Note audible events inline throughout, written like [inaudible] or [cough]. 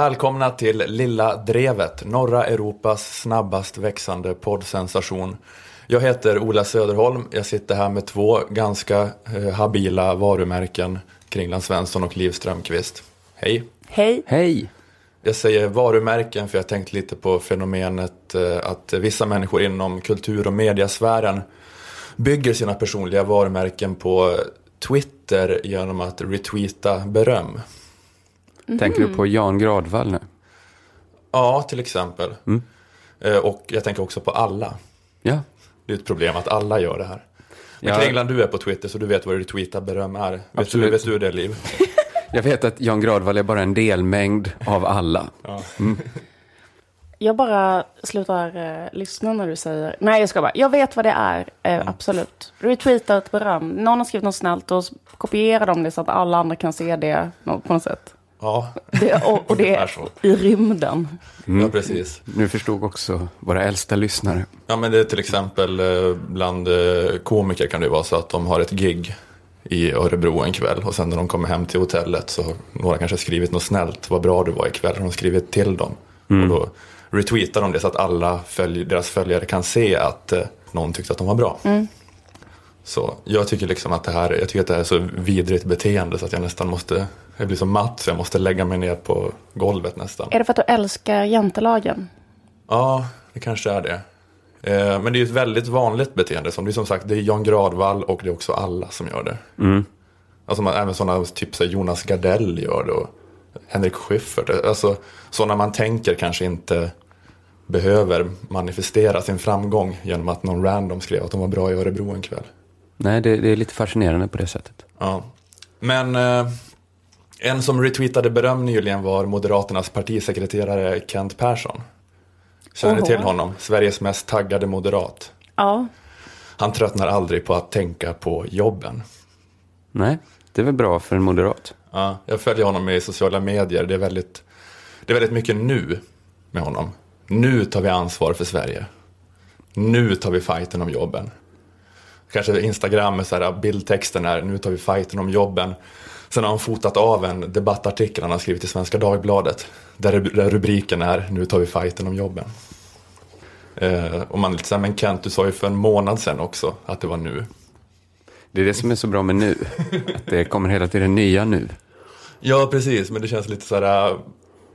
Välkomna till Lilla Drevet, norra Europas snabbast växande poddsensation. Jag heter Ola Söderholm. Jag sitter här med två ganska eh, habila varumärken, Kringland Svensson och Liv Strömqvist. Hej! Hej! Hej! Jag säger varumärken för jag tänkt lite på fenomenet eh, att vissa människor inom kultur och mediasfären bygger sina personliga varumärken på Twitter genom att retweeta beröm. Tänker du på Jan Gradvall nu? Ja, till exempel. Eh, Och jag tänker också på alla. Ja. Det är ett problem att alla gör det här. Men Ja. Kringland, du är på Twitter så du vet vad retweeta beröm är. Vet du, vet du det, Liv? [laughs] Jag vet att Jan Gradvall är bara en delmängd av alla. [laughs] Jag bara slutar eh, lyssna när du säger... Nej, jag ska bara. Jag vet vad det är, eh, absolut. Retweeta ett beröm. Någon har skrivit något snällt och kopierar de det så att alla andra kan se det på något sätt. Ja, Det, och, och det är så. i rymden. ja precis. Nu förstod också våra äldsta lyssnare. Ja, men det är till exempel eh, bland eh, komiker kan det vara så att de har ett gig i Örebro en kväll och sen när de kommer hem till hotellet så har några kanske skrivit något snällt, vad bra du var ikväll, har de skrivit till dem. Och då retweetar de det så att alla följ, deras följare kan se att eh, någon tyckte att de var bra. Så jag tycker liksom att det här, jag tycker att det här är så vidrigt beteende så att jag nästan måste, jag blir så matt så jag måste lägga mig ner på golvet nästan. Är det för att du älskar jantelagen? Ja, det kanske är det. Eh, men det är ju ett väldigt vanligt beteende. Som det är som sagt, det är Jan Gradvall och det är också alla som gör det. Alltså man, även sådana, typ så Jonas Gardell gör det och Henrik Schyffert. Alltså sådana man tänker kanske inte behöver manifestera sin framgång genom att någon random skrev att de var bra i Örebro en kväll. Nej, det, det är lite fascinerande på det sättet. Ja. Men eh, en som retweetade beröm nyligen var Moderaternas partisekreterare Kent Persson. Känner ni till honom? Sveriges mest taggade moderat. Ja. Han tröttnar aldrig på att tänka på jobben. Nej, det är väl bra för en moderat. Ja, jag följer honom i sociala medier. Det är, väldigt, det är väldigt mycket nu med honom. Nu tar vi ansvar för Sverige. Nu tar vi fighten om jobben. Kanske Instagram med så här, bildtexten är nu tar vi fighten om jobben. Sen har han fotat av en debattartikel han har skrivit i Svenska Dagbladet. Där, där rubriken är nu tar vi fighten om jobben. Eh, och man är lite så här, men Kent du sa ju för en månad sedan också att det var nu. Det är det som är så bra med nu. Att det kommer hela tiden nya nu. Ja, precis. Men det känns lite så här, äh,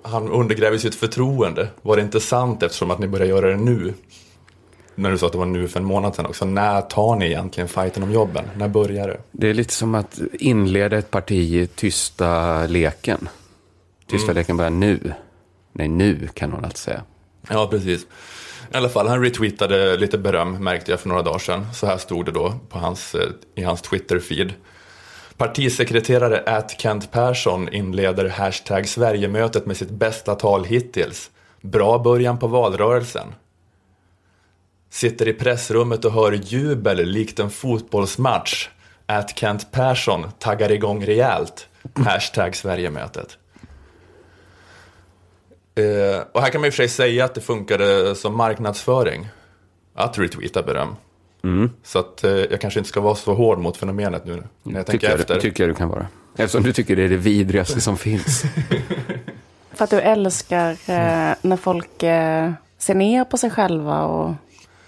han undergräver sitt förtroende. Var det inte sant eftersom att ni börjar göra det nu? När du sa att det var nu för en månad sedan också. När tar ni egentligen fighten om jobben? När börjar det? Det är lite som att inleda ett parti i tysta leken. Tysta leken börjar nu. Nej, nu kan hon alltså säga. Ja, precis. I alla fall, han retweetade lite beröm märkte jag för några dagar sedan. Så här stod det då på hans, eh, i hans Twitter-feed. Partisekreterare at Kent Persson inleder hashtag Sverigemötet med sitt bästa tal hittills. Bra början på valrörelsen. Sitter i pressrummet och hör jubel likt en fotbollsmatch. At Kent Persson taggar igång rejält. Hashtag Sverigemötet. Eh, och här kan man i och för sig säga att det funkade som marknadsföring. Att retweeta beröm. Så att eh, jag kanske inte ska vara så hård mot fenomenet nu när jag tänker Tycker jag, efter. tycker jag du kan vara. Eftersom du tycker det är det vidrigaste som finns. [laughs] För att du älskar eh, när folk eh, ser ner på sig själva och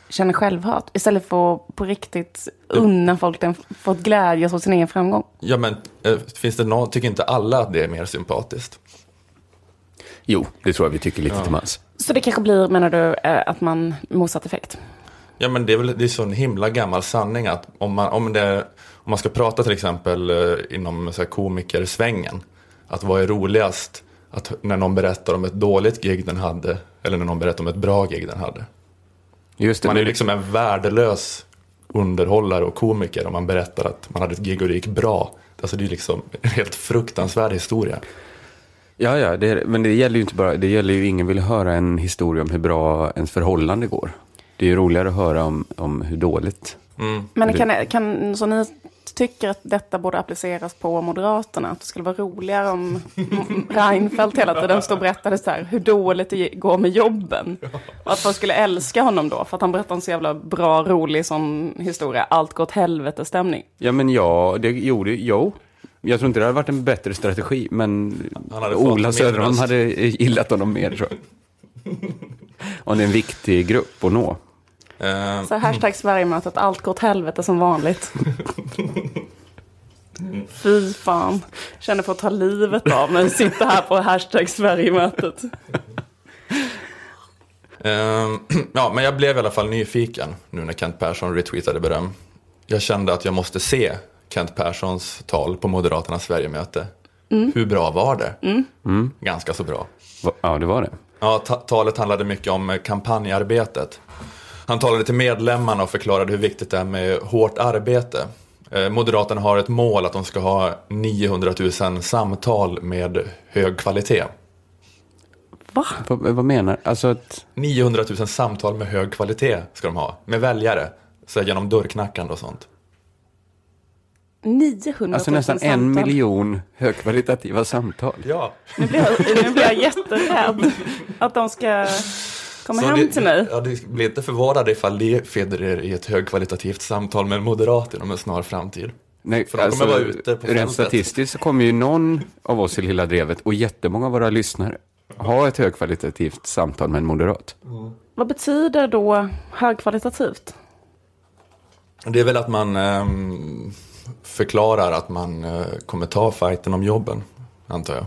känner självhat. Istället för att på riktigt unna folk den, fått glädjas åt sin egen framgång. Ja men eh, finns det någon, tycker inte alla att det är mer sympatiskt? Jo, det tror jag vi tycker lite till mans. Så det kanske blir, menar du, eh, att man motsatt effekt? Ja men det är väl det är så en himla gammal sanning att om man, om det, om man ska prata till exempel eh, inom så här, komikersvängen. Att vad är roligast? Att när någon berättar om ett dåligt gig den hade eller när någon berättar om ett bra gig den hade. Just det, Man är men- liksom en värdelös underhållare och komiker om man berättar att man hade ett gig och det gick bra. Alltså det är liksom en helt fruktansvärd historia. Ja, ja, det, men det gäller ju inte bara, det gäller ju ingen vill höra en historia om hur bra ens förhållande går. Det är ju roligare att höra om, om hur dåligt. Men Det- kan, kan, så ni tycker att detta borde appliceras på Moderaterna? Att det skulle vara roligare om Reinfeldt hela tiden stod och berättade så här, hur dåligt det går med jobben? Och att folk skulle älska honom då, för att han berättar en så jävla bra, rolig sån historia. Allt går åt helvete-stämning. Ja, men ja, det, jo, det, jo. Jag tror inte det hade varit en bättre strategi, men Han hade fått Ola Söderholm hade gillat honom mer tror jag. Och det är en viktig grupp att nå. Eh, Så hashtag Sverigemötet, allt går åt helvete som vanligt. [laughs] Fy fan. Känner för att ta livet av mig. Sitter här på hashtag Sverigemötet. Ehm, ja, men jag blev i alla fall nyfiken nu när Kent Persson retweetade beröm. Jag kände att jag måste se Kent Perssons tal på Moderaternas Sverigemöte. Hur bra var det? Ganska så bra. Va- Ja, det var det. Ja, ta- talet handlade mycket om eh, kampanjarbetet. Han talade till medlemmarna och förklarade hur viktigt det är med hårt arbete. Eh, Moderaterna har ett mål att de ska ha 900 000 samtal med hög kvalitet. Va? Vad, vad menar Alltså att... 900 000 samtal med hög kvalitet ska de ha, med väljare. Så genom dörrknackande och sånt. 900 000 Alltså nästan en samtal. miljon högkvalitativa samtal. Ja. Nu blir, jag, nu blir jag jätterädd att de ska komma hem det, till mig. Ja, det blir inte förvånade ifall det finner er i ett högkvalitativt samtal med en moderat inom en snar framtid. Nej, För de kommer vara ute på rent statistiskt så kommer ju någon av oss i Lilla Drevet och jättemånga av våra lyssnare ha ett högkvalitativt samtal med en moderat. Vad betyder då högkvalitativt? Det är väl att man ehm, förklarar att man eh, kommer ta fighten om jobben, antar jag.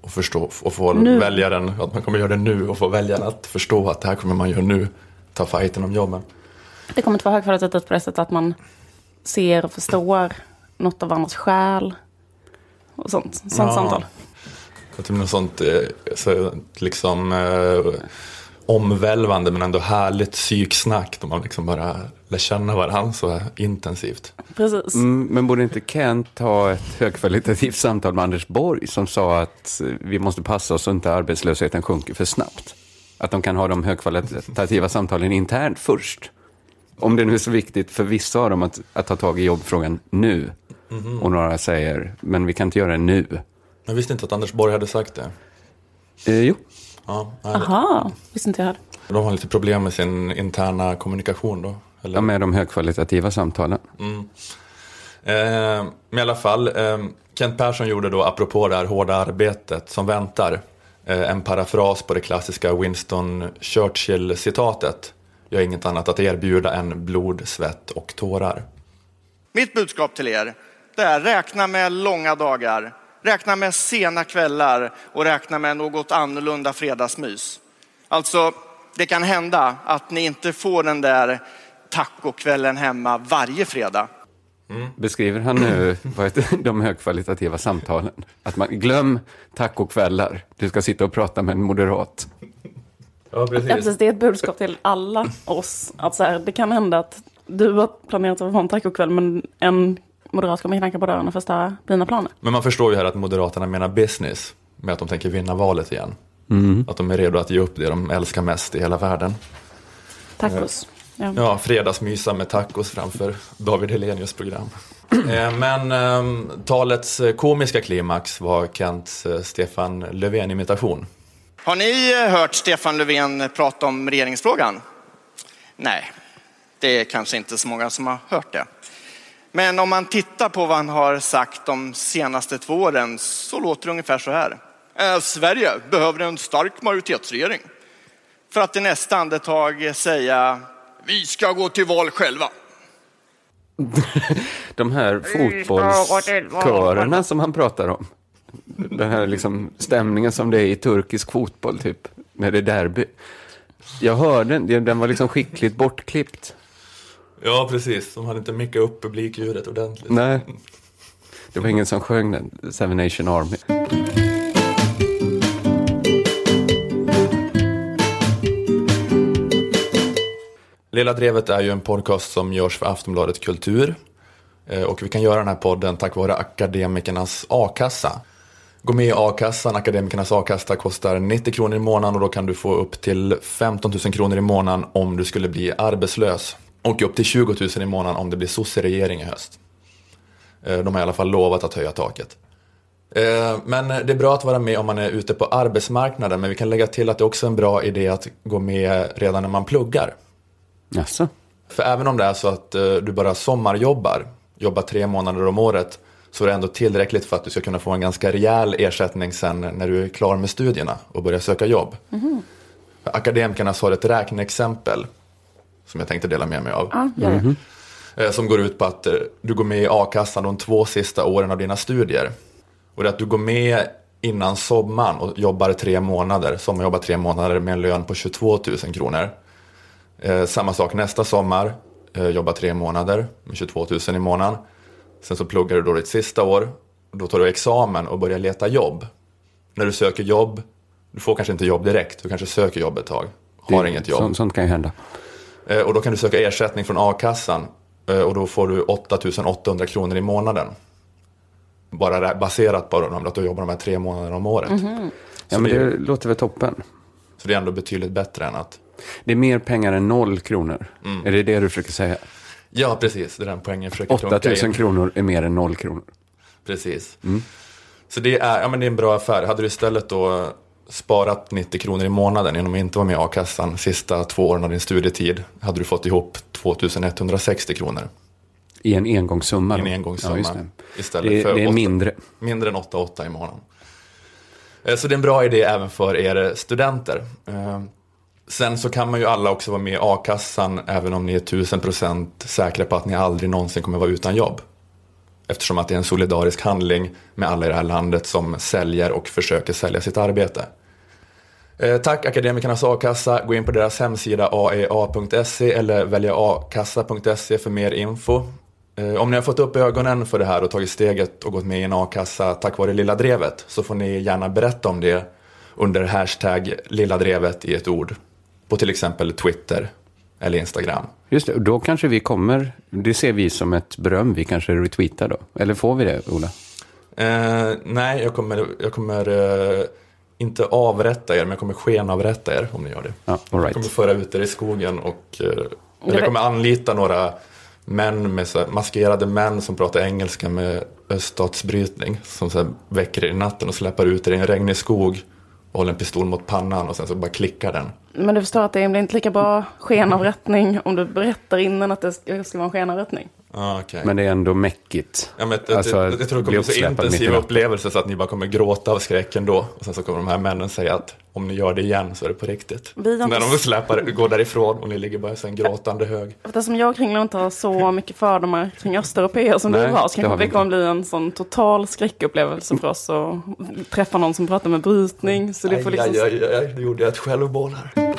Och, förstå, och få Nu. väljaren, att man kommer göra det nu och få väljaren att förstå att det här kommer man göra nu. Ta fighten om jobben. Det kommer inte vara högkvalitativt på det sättet att man ser och förstår något av varandras själ. Och sånt. Sånt Ja. samtal. Att det blir något sånt eh, så, liksom eh, omvälvande men ändå härligt psyksnack. Då man liksom bara lär känna varandra så här intensivt. Precis. Mm, men borde inte Kent ha ett högkvalitativt samtal med Anders Borg som sa att vi måste passa oss så inte arbetslösheten sjunker för snabbt? Att de kan ha de högkvalitativa samtalen internt först. Om det nu är så viktigt för vissa av dem att, att ta tag i jobbfrågan nu. Och några säger, men vi kan inte göra det nu. Jag visste inte att Anders Borg hade sagt det. Eh, jo, Ja, Aha, visste inte jag de har lite problem med sin interna kommunikation då. Eller? ja, med de högkvalitativa samtalen. Eh, men i alla fall, eh, Kent Persson gjorde då, apropå det här hårda arbetet som väntar, eh, en parafras på det klassiska Winston Churchill-citatet. Jag har inget annat att erbjuda än blod, svett och tårar. Mitt budskap till er, det är räkna med långa dagar, räkna med sena kvällar och räkna med något annorlunda fredagsmys. Alltså, det kan hända att ni inte får den där tacokvällen hemma varje fredag. Beskriver han nu [laughs] de högkvalitativa samtalen? Att man, glöm tacokvällar, du ska sitta och prata med en moderat. Ja, Ja, precis. Det är ett budskap till alla oss. Att så här, det kan hända att du har planerat att ha en tacokväll men en moderat kommer knacka på dörren och förstöra dina planer. Men man förstår ju här att Moderaterna menar business med att de tänker vinna valet igen. Att de är redo att ge upp det de älskar mest i hela världen. Tacos. Ja. Ja, fredagsmysa med tacos framför David Helenius program. [clears throat] Eh, Men eh, talets eh, komiska klimax var Kents eh, Stefan Löfven-imitation. Har ni hört Stefan Löfven prata om regeringsfrågan? Nej, det är kanske inte så många som har hört det. Men om man tittar på vad han har sagt de senaste två åren så låter det ungefär så här. Eh, Sverige behöver en stark majoritetsregering. För att i nästa andetag säga vi ska gå till val själva. [laughs] De här fotbollskörerna som han pratar om. Den här liksom stämningen som det är i turkisk fotboll, typ, när det är derby. Jag hörde den, den var liksom skickligt bortklippt. Ja, precis. De hade inte mickat upp publikljudet ordentligt. Nej, det var ingen som sjöng den, Seven Nation Army. Lilla Drevet är ju en podcast som görs för Aftonbladet Kultur. Eh, och vi kan göra den här podden tack vare Akademikernas a-kassa. Gå med i a-kassan, Akademikernas a-kassa kostar 90 kronor i månaden och då kan du få upp till 15 000 kronor i månaden om du skulle bli arbetslös. Och upp till 20 000 i månaden om det blir sosseregering i höst. Eh, de har i alla fall lovat att höja taket. Eh, men det är bra att vara med om man är ute på arbetsmarknaden, men vi kan lägga till att det också är en bra idé att gå med redan när man pluggar. Jaså? För även om det är så att eh, du bara sommarjobbar, jobbar tre månader om året, så är det ändå tillräckligt för att du ska kunna få en ganska rejäl ersättning sen när du är klar med studierna och börjar söka jobb. För Akademikerna har ett räkneexempel som jag tänkte dela med mig av. Det. Eh, Som går ut på att eh, du går med i a-kassan de två sista åren av dina studier. Och det är att du går med innan sommaren och jobbar tre månader. Sommarjobbar tre månader med en lön på 22 000 kronor. Eh, samma sak nästa sommar. Eh, jobbar tre månader med 22 000 i månaden. Sen så pluggar du då ditt sista år. Då tar du examen och börjar leta jobb. När du söker jobb, du får kanske inte jobb direkt. Du kanske söker jobb ett tag. Har inget jobb. Sånt, sånt kan ju hända. Eh, Och då kan du söka ersättning från a-kassan eh, och då får du 8 800 kronor i månaden. Bara det- baserat på att du jobbar de här tre månaderna om året. Ja, Så, men det, det låter väl toppen. så det är ändå betydligt bättre än att... Det är mer pengar än noll kronor. Är det det du försöker säga? Ja, precis. Det är den poängen jag försöker 8 trunka 000 in. kronor är mer än noll kronor. Precis. Så det är, ja, men det är en bra affär. Hade du istället då sparat 90 kronor i månaden genom att inte vara med i a-kassan sista två åren av din studietid hade du fått ihop 2160 kronor. I en engångssumma. I en engångssumma. Ja, det. Istället det, för det är åtta- mindre. Mindre än 8-8 i månaden. Eh, Så det är en bra idé även för er studenter. Sen så kan man ju alla också vara med i a-kassan även om ni är 1000% säkra på att ni aldrig någonsin kommer vara utan jobb. Eftersom att det är en solidarisk handling med alla i det här landet som säljer och försöker sälja sitt arbete. Eh, Tack Akademikernas a-kassa. Gå in på deras hemsida aea.se eller välja akassa.se för mer info. Eh, Om ni har fått upp ögonen för det här och tagit steget och gått med i en a-kassa tack vare Lilla Drevet så får ni gärna berätta om det under hashtag Lilla Drevet i ett ord på till exempel Twitter eller Instagram. Just det, och då kanske vi kommer, det ser vi som ett beröm, vi kanske retweetar då. Eller får vi det, Ola? Eh, nej, jag kommer, jag kommer eh, inte avrätta er, men jag kommer skenavrätta er om ni gör det. Ja, all Jag right. kommer föra ut er i skogen och eh, jag kommer anlita några män med så här, maskerade män som pratar engelska med öststatsbrytning. Som så här, väcker er i natten och släpper ut er i en regnig skog håller en pistol mot pannan och sen så bara klickar den. Men du förstår att det blir inte lika bra skenavrättning om du berättar innan att det ska, ska vara en skenavrättning. Ah, okay. Men det är ändå mäckigt. Ja, men jag, Alltså, jag, jag tror det kommer bli så uppsläpad mitt i intensiva natten. upplevelser så att ni bara kommer gråta av skräck ändå. Och sen så kommer de här männen säga att om ni gör det igen så är det på riktigt. Vi När de släpar, går därifrån och ni ligger bara i en gråtande hög. [laughs] Eftersom jag och Kringlan inte har så mycket fördomar kring östeuropeer som Nej, du har, så det har kanske vi det kommer bli en sån total skräckupplevelse för oss att träffa någon som pratar med brytning. Så det får liksom... Aj, aj, aj, aj, nu gjorde jag ett självmål här.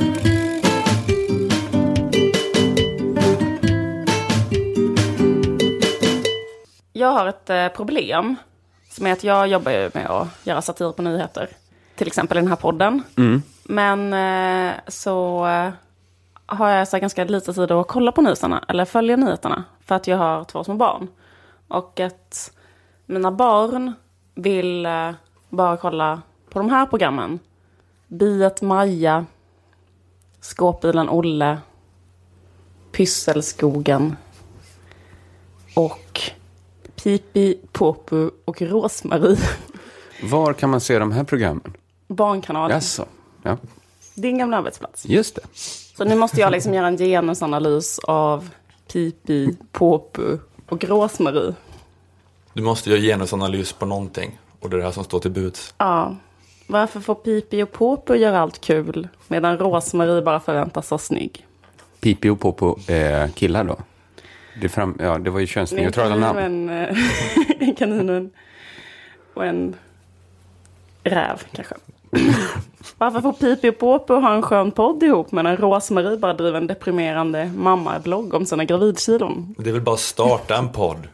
Jag har ett eh, problem. Som är att jag jobbar ju med att göra satir på nyheter. Till exempel i den här podden. Men eh, så eh, har jag så ganska lite tid att kolla på nyheterna. Eller följa nyheterna. För att jag har två små barn. Och att mina barn vill bara kolla på de här programmen. Biet Maja. Skåpbilen Olle. Pysselskogen. Och Pipi, Popu och Rosmarie. Var kan man se de här programmen? Barnkanalen. Jaså? Ja, Din gamla arbetsplats. just det. Så nu måste jag liksom göra en genusanalys av Pipi, Popu och Rosmarie. Du måste göra genusanalys på någonting. Och det är det här som står till buds. Ja. Varför får Pipi och Popu göra allt kul medan Rosmarie bara förväntas vara snygg? Pipi och Popo är killar då? Det, fram, ja, det var ju En könsneutrala namn. en, en kanin och en, och en räv kanske. Varför får Pipi och Popo ha en skön podd ihop medan Rosmarie bara driver en deprimerande mammablogg om sina gravidkilon? Det är väl bara att starta en podd.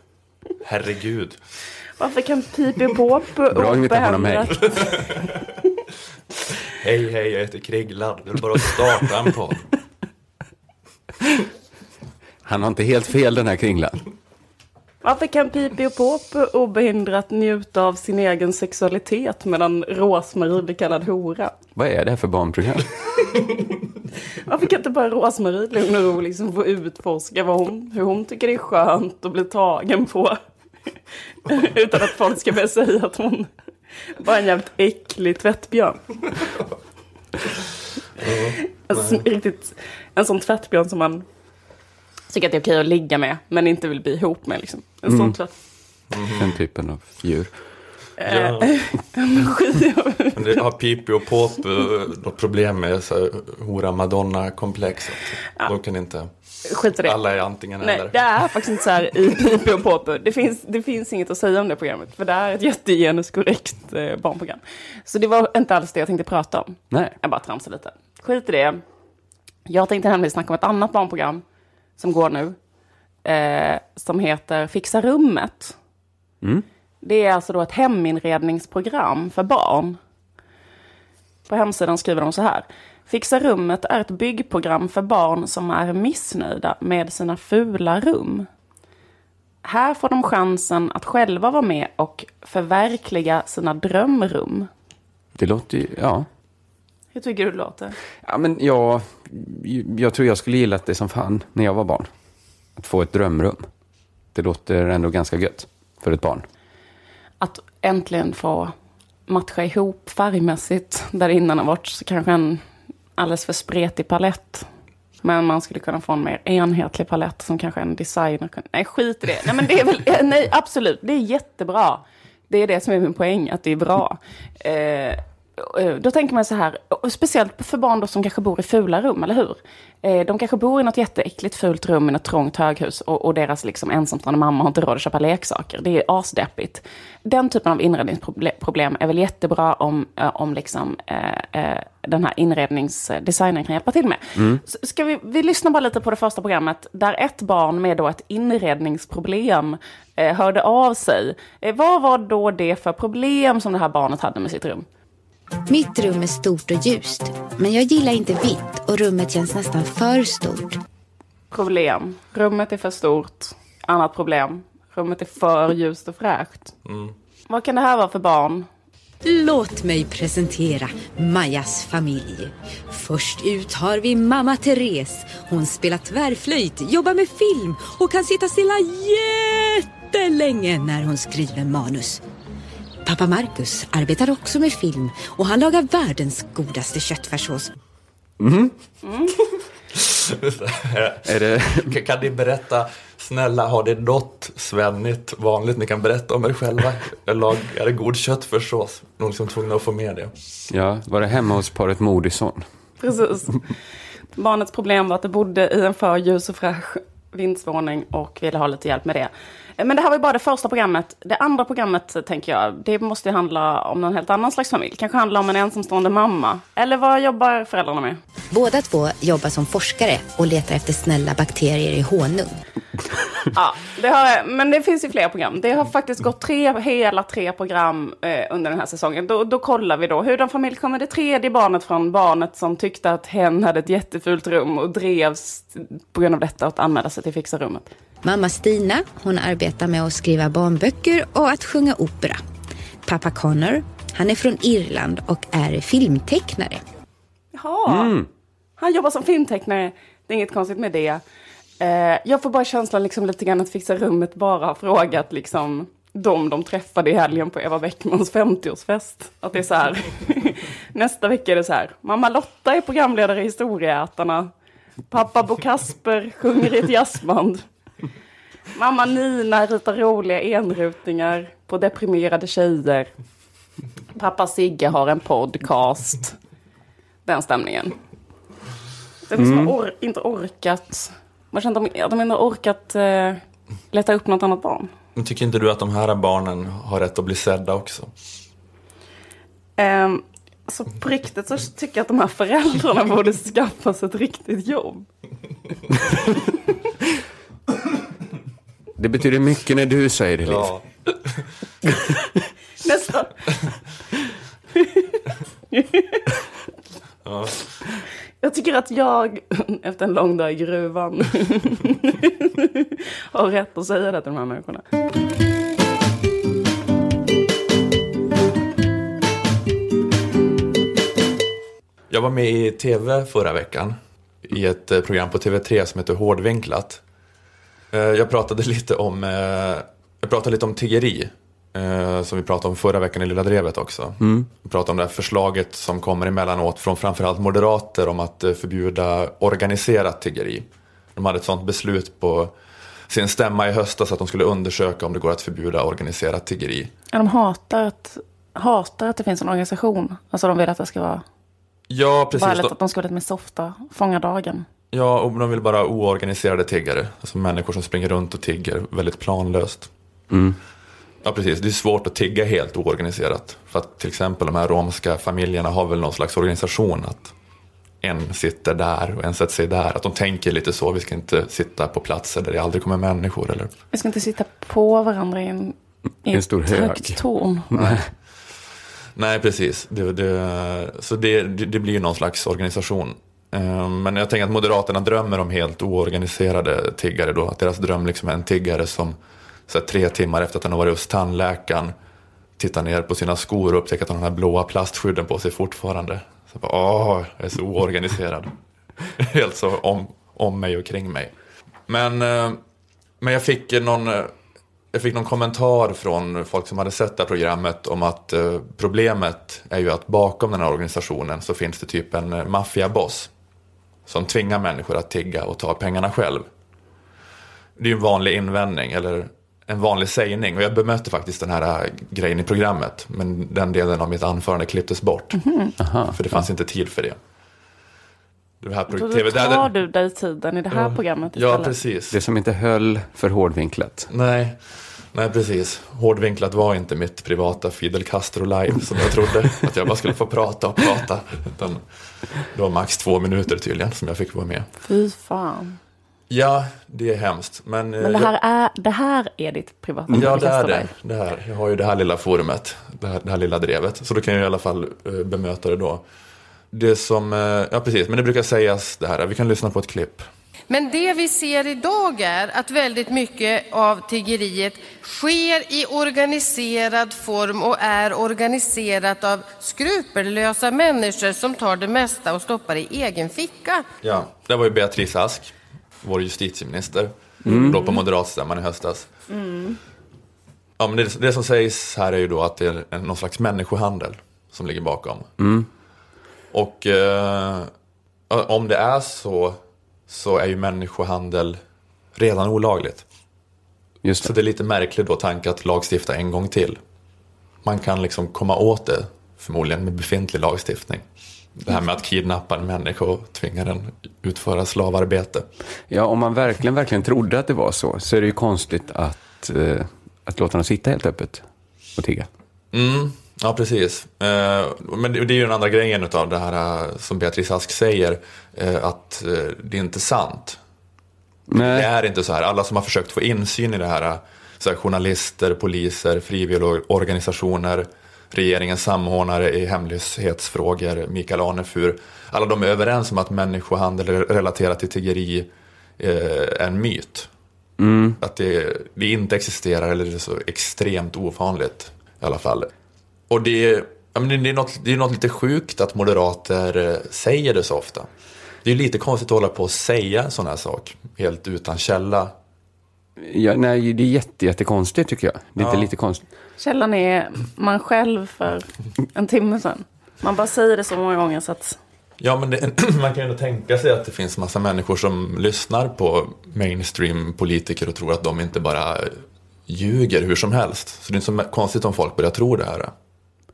Herregud. Varför kan Pipi och mig. obehindrat- Hej, hej, jag heter Kriglan. Det är bara att starta en podd. Han har inte helt fel den här kringlan. Varför kan Pipi och Popo obehindrat njuta av sin egen sexualitet medan Rosmarie blir kallad hora? Vad är det här för barnprogram? Varför kan inte bara Rosmarie lugn och ro liksom få utforska vad hon, hur hon tycker det är skönt att bli tagen på? [laughs] Utan att folk ska börja säga att hon bara är en jävligt äcklig tvättbjörn. En, sån- riktigt, en sån tvättbjörn som man tycker att det är okej att ligga med men inte vill bli ihop med. Liksom. En sån tvätt. Den typen av djur. Ja. [laughs] Men det har Pipi och Pop eh, något problem med så här, hora madonna-komplex. Ja. De kan inte... Skit i det. Alla är antingen Nej, eller. det är faktiskt inte så här i Pipi och Popo. Det finns, det finns inget att säga om det programmet. För det är ett jättegenuskorrekt eh, barnprogram. Så det var inte alls det jag tänkte prata om. Nej. Jag bara tramsar lite. Skit i det. Jag tänkte nämligen snacka om ett annat barnprogram som går nu. Eh, som heter Fixa rummet. Mm. Det är alltså då ett heminredningsprogram för barn. På hemsidan skriver de så här. Fixa rummet är ett byggprogram för barn som är missnöjda med sina fula rum. Här får de chansen att själva vara med och förverkliga sina drömrum. Det låter ju, ja. Hur tycker du det låter? Ja, men jag, jag tror jag skulle gilla det som fan när jag var barn. Att få ett drömrum. Det låter ändå ganska gött för ett barn. Att äntligen få matcha ihop färgmässigt. Där innan har varit så kanske en alldeles för spretig palett. Men man skulle kunna få en mer enhetlig palett som kanske en designer kunde... Nej, skit i det. Nej, men det är väl... [laughs] Nej, absolut. Det är jättebra. Det är det som är min poäng, att det är bra. Eh, då tänker man så här, speciellt för barn då som kanske bor i fula rum, eller hur? Eh, de kanske bor i något jätteäckligt fult rum i något trångt höghus och, och deras liksom ensamstående mamma har inte råd att köpa leksaker. Det är asdeppigt. Den typen av inredningsproblem är väl jättebra om, eh, om liksom, eh, eh, den här inredningsdesignen kan hjälpa till med. Så Ska vi, vi lyssna bara lite på det första programmet där ett barn med då ett inredningsproblem eh, hörde av sig. Eh, vad var då det för problem som det här barnet hade med sitt rum? Mitt rum är stort och ljust, men jag gillar inte vitt och rummet känns nästan för stort. Problem. Rummet är för stort. Annat problem. Rummet är för ljust och fräscht. Vad kan det här vara för barn? Låt mig presentera Majas familj. Först ut har vi mamma Therese. Hon spelar tvärflöjt, jobbar med film och kan sitta stilla jättelänge när hon skriver manus. Pappa Marcus arbetar också med film och han lagar världens godaste köttfärssås. Är det, [laughs] Kan- ni berätta, snälla, har det något svennigt vanligt ni kan berätta om er själva? Är lag- är det god köttfärssås? Någon som är tvungna att få med det. ja, var det hemma hos paret Moodysson? Precis. Barnets problem var att det bodde i en för ljus och fräsch vindsvåning och ville ha lite hjälp med det. Men det här var ju bara det första programmet. Det andra programmet, tänker jag, det måste ju handla om någon helt annan slags familj. Kanske handla om en ensamstående mamma. Eller vad jobbar föräldrarna med? Båda två jobbar som forskare och letar efter snälla bakterier i honung. Ja, det har, men det finns ju fler program. Det har faktiskt gått tre, hela tre program eh, under den här säsongen. Då, då kollar vi då hur den familj kommer det tredje barnet från barnet som tyckte att hen hade ett jättefult rum och drevs på grund av detta att anmäla sig till Fixa rummet. Mamma Stina, hon arbetar med att skriva barnböcker och att sjunga opera. Pappa Connor, han är från Irland och är filmtecknare. Jaha, han jobbar som filmtecknare. Det är inget konstigt med det. Eh, jag får bara känslan liksom lite grann att Fixa rummet bara har frågat liksom de de träffade i helgen på Eva Bäckmans 50-årsfest. Att det är så här. [laughs] Nästa vecka är det så här. Mamma Lotta är programledare i Historieätarna. Pappa Bo Kasper sjunger i ett jazzband. Mamma Nina ritar roliga enrutingar på deprimerade tjejer. Pappa Sigge har en podcast. Den stämningen. Det är liksom or- inte orkat. Man känner att de, att de inte har orkat eh, leta upp något annat barn. Men tycker inte du att de här barnen har rätt att bli sedda också? Ehm, så på riktigt så tycker jag att de här föräldrarna borde skaffa sig ett riktigt jobb. [laughs] Det betyder mycket när du säger det, Liv. Ja. [laughs] Nästa. Jag tycker att jag, efter en lång dag i gruvan, [laughs] har rätt att säga det till de här människorna. Jag var med i tv förra veckan i ett eh, program på TV3 som heter Hårdvinklat. Eh, Jag pratade lite om, eh, jag pratade lite om tiggeri. eh, Som vi pratade om förra veckan i Lilla Drevet också. Vi pratade om det här förslaget som kommer emellanåt från framförallt moderater om att förbjuda organiserat tiggeri. De hade ett sånt beslut på sin stämma i höstas att de skulle undersöka om det går att förbjuda organiserat tiggeri. Ja, de hatar att, hatar att det finns en organisation. Alltså de vill att det ska vara Ja, precis. bara att de ska vara lite mer softa, fånga dagen. Ja, och de vill bara ha oorganiserade tiggare. Alltså människor som springer runt och tigger väldigt planlöst. Ja, precis. Det är svårt att tigga helt oorganiserat. För att till exempel de här romska familjerna har väl någon slags organisation. Att en sitter där och en sätter sig där. Att de tänker lite så. Vi ska inte sitta på platser där det aldrig kommer människor. Eller Vi ska inte sitta på varandra i en, i En stor hög. högt torn. Nej, precis. Det, det, så det, det, det blir ju någon slags organisation. Ehm, men jag tänker att Moderaterna drömmer om helt oorganiserade tiggare då. Att deras dröm liksom är en tiggare som så här, tre timmar efter att han har varit hos tandläkaren tittar ner på sina skor och upptäcker att han har den här blåa plastskydden på sig fortfarande. Så bara, åh, jag är så oorganiserad. [laughs] helt så om, om mig och kring mig. Men, eh, men jag fick någon... Eh, jag fick någon kommentar från folk som hade sett det här programmet om att eh, problemet är ju att bakom den här organisationen så finns det typ en maffiaboss som tvingar människor att tigga och ta pengarna själv. Det är ju en vanlig invändning, eller en vanlig sägning. Och jag bemötte faktiskt den här eh, grejen i programmet, men den delen av mitt anförande klipptes bort. För det fanns inte tid för det. Det här Då TV där- tar du dig tiden i det här programmet Ja, istället. precis. Det som inte höll för hårdvinklat. Nej, nej precis. Hårdvinklat var inte mitt privata Fidel Castro-live som jag trodde. att jag bara skulle få prata och prata. Utan det var max två minuter tydligen som jag fick vara med. Fy fan. Ja, det är hemskt. Men, eh, Men det här är, det här är ditt privata jag, ja, det är det. det här. Jag har ju det här lilla forumet. Det här, det här lilla drevet. Så då kan jag i alla fall eh, bemöta det då. Det som, eh, ja precis, men det brukar sägas det här. Vi kan lyssna på ett klipp. Men det vi ser idag är att väldigt mycket av tiggeriet sker i organiserad form och är organiserat av skrupellösa människor som tar det mesta och stoppar i egen ficka. Ja, det var ju Beatrice Ask, vår justitieminister, då på moderatstämman i höstas. Ja, men det, det som sägs här är ju då att det är en- någon slags människohandel som ligger bakom. Och eh, om det är så, så är ju människohandel redan olagligt. Just Så det. det är lite märkligt då tanke att lagstifta en gång till. Man kan liksom komma åt det, förmodligen med befintlig lagstiftning. Det här med att kidnappa en människa och tvinga den utföra slavarbete. Ja, om man verkligen, verkligen trodde att det var så, så är det ju konstigt att, eh, att låta dem sitta helt öppet och tigga. Mm, ja, precis. Eh, men det, det är ju den andra grejen av det här eh, som Beatrice Ask säger, eh, att det är inte sant. Det Nej, är inte så här. Alla som har försökt få insyn i det här, så här journalister, poliser, frivilligorganisationer, regeringens samordnare i hemlöshetsfrågor, Mikael Arnefur. Alla de är överens om att människohandel relaterat till tiggeri är en myt. Att det, det inte existerar eller det är så extremt ovanligt i alla fall. Och det, är- ja, men det, är något, det är något lite sjukt att moderater eh, säger det så ofta. Det är lite konstigt att hålla på och säga en sån här sak helt utan källa. ja, nej, det är jätte, jättekonstigt tycker jag. Det är inte Ja. lite konstigt. Källan är man själv för en timme sedan. Man bara säger det så många gånger så att Ja, men det, [clears throat] man kan ju ändå tänka sig att det finns massa människor som lyssnar på mainstream-politiker och tror att de inte bara ljuger hur som helst. Så det är inte så konstigt om folk börjar tro det här.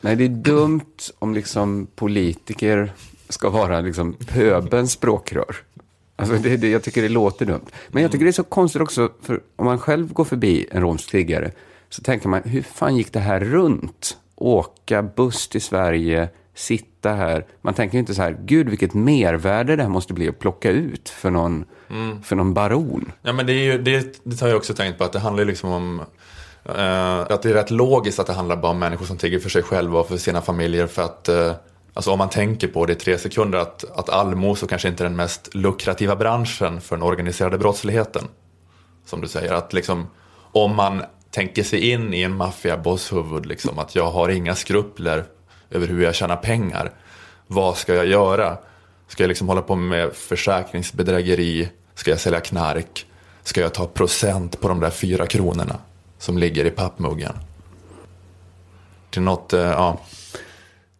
Nej, det är dumt om liksom politiker ska vara liksom pöbens språkrör. Alltså det, det, jag tycker det låter dumt. Men jag tycker det är så konstigt också, för om man själv går förbi en romsk tiggare så tänker man, hur fan gick det här runt? Åka buss till Sverige, sitta här. Man tänker inte så här, gud vilket mervärde det här måste bli att plocka ut för någon, för någon baron. Ja, men det, är ju, det, det har jag också tänkt på, att det handlar liksom om Eh, att det är rätt logiskt att det handlar bara om människor som tigger för sig själva och för sina familjer. För att, eh, alltså om man tänker på det i tre sekunder, att, att allmosor kanske inte är den mest lukrativa branschen för den organiserade brottsligheten. Som du säger, att liksom om man tänker sig in i en maffiaboss huvud, liksom, att jag har inga skrupler över hur jag tjänar pengar. Vad ska jag göra? Ska jag liksom hålla på med försäkringsbedrägeri? Ska jag sälja knark? Ska jag ta procent på de där fyra kronorna som ligger i pappmuggen? Det är något, eh, ja,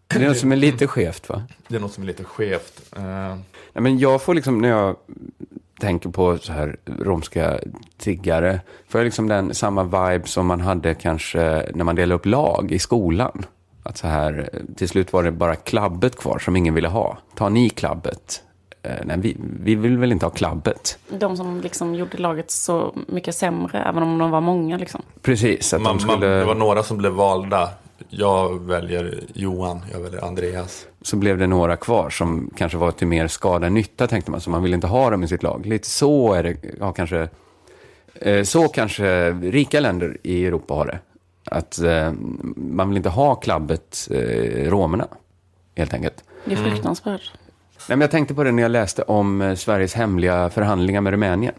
Det är något som är lite skevt va? det är något som är lite skevt. Eh, Nej, men jag får liksom, när jag tänker på så här romska tiggare. Får jag liksom den samma vibe som man hade kanske när man delade upp lag i skolan. Att så här, till slut var det bara klabbet kvar som ingen ville ha. Ta ni klabbet. Eh, nej, vi, vi vill väl inte ha klabbet. De som liksom gjorde laget så mycket sämre, även om de var många. Liksom. Precis, att Man, de man, skulle... det var några som blev valda. Jag väljer Johan, jag väljer Andreas. så blev det några kvar som kanske var till mer skada än nytta, tänkte man. Så man ville inte ha dem i sitt lag. Lite så är det, ja, kanske, eh, så kanske rika länder i Europa har det. Att eh, man vill inte ha klabbet eh, romerna, helt enkelt. Det är fruktansvärt. Nej, men jag tänkte på det när jag läste om eh, Sveriges hemliga förhandlingar med Rumänien.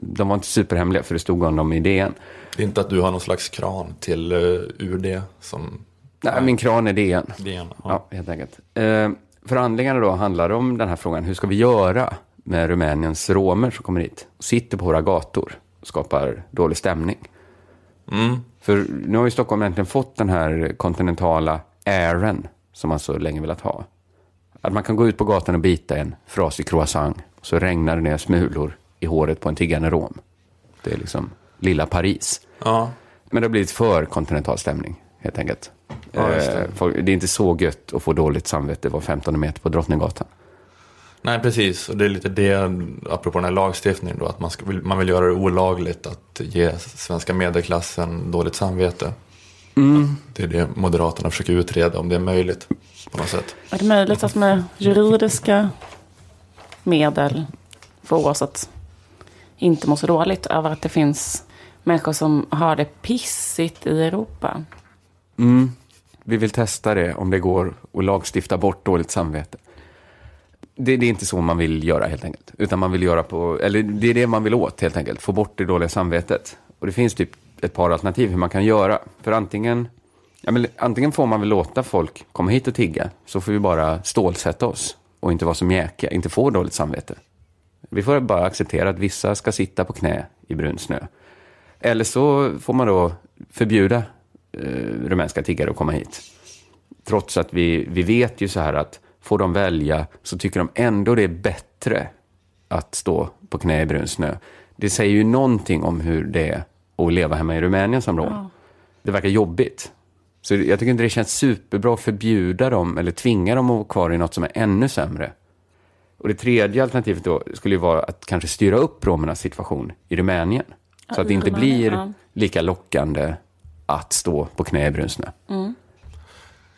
De var inte superhemliga, för det stod om dem i DN. Det är inte att du har någon slags kran till uh, UD som Nej, min kran är DN. DN. Ja, helt enkelt. Eh, förhandlingarna då handlar om den här frågan. Hur ska vi göra med Rumäniens romer som kommer hit och sitter på våra gator och skapar dålig stämning? För nu har ju Stockholm äntligen fått den här kontinentala airen som man så länge velat ha. Att man kan gå ut på gatan och bita en frasig croissant så regnar det ner smulor i håret på en tiggande rom. Det är liksom lilla Paris. Ja, Men det har blivit för kontinental stämning, helt enkelt. Ja, det. Eh, det är inte så gött att få dåligt samvete var 15 meter på Drottninggatan. nej precis. Och det är lite det, apropå den här lagstiftningen då, att man, ska, man vill göra det olagligt att ge svenska medelklassen dåligt samvete. Det är det Moderaterna försöker utreda, om det är möjligt på något sätt. Är det möjligt att med juridiska medel få oss att inte må så dåligt över att det finns människor som har det pissigt i Europa? Vi vill testa det, om det går att lagstifta bort dåligt samvete. Det, det är inte så man vill göra helt enkelt. Utan man vill göra på, eller det är det man vill åt helt enkelt. Få bort det dåliga samvetet. Och det finns typ ett par alternativ hur man kan göra. För antingen, ja, men, antingen får man väl låta folk komma hit och tigga. Så får vi bara stålsätta oss. Och inte vara så mjäkiga, inte få dåligt samvete. Vi får bara acceptera att vissa ska sitta på knä i brun snö. Eller så får man då förbjuda eh, rumänska tiggare att komma hit. Trots att vi, vi vet ju så här att får de välja så tycker de ändå det är bättre att stå på knä i brun snö. Det säger ju någonting om hur det att leva hemma i Rumänien som rom. Det verkar jobbigt. Så jag tycker inte det känns superbra att förbjuda dem eller tvinga dem att vara kvar i något som är ännu sämre. Och det tredje alternativet då skulle ju vara att kanske styra upp romernas situation i Rumänien. Så att det inte blir ja. lika lockande att stå på knä i brun snö.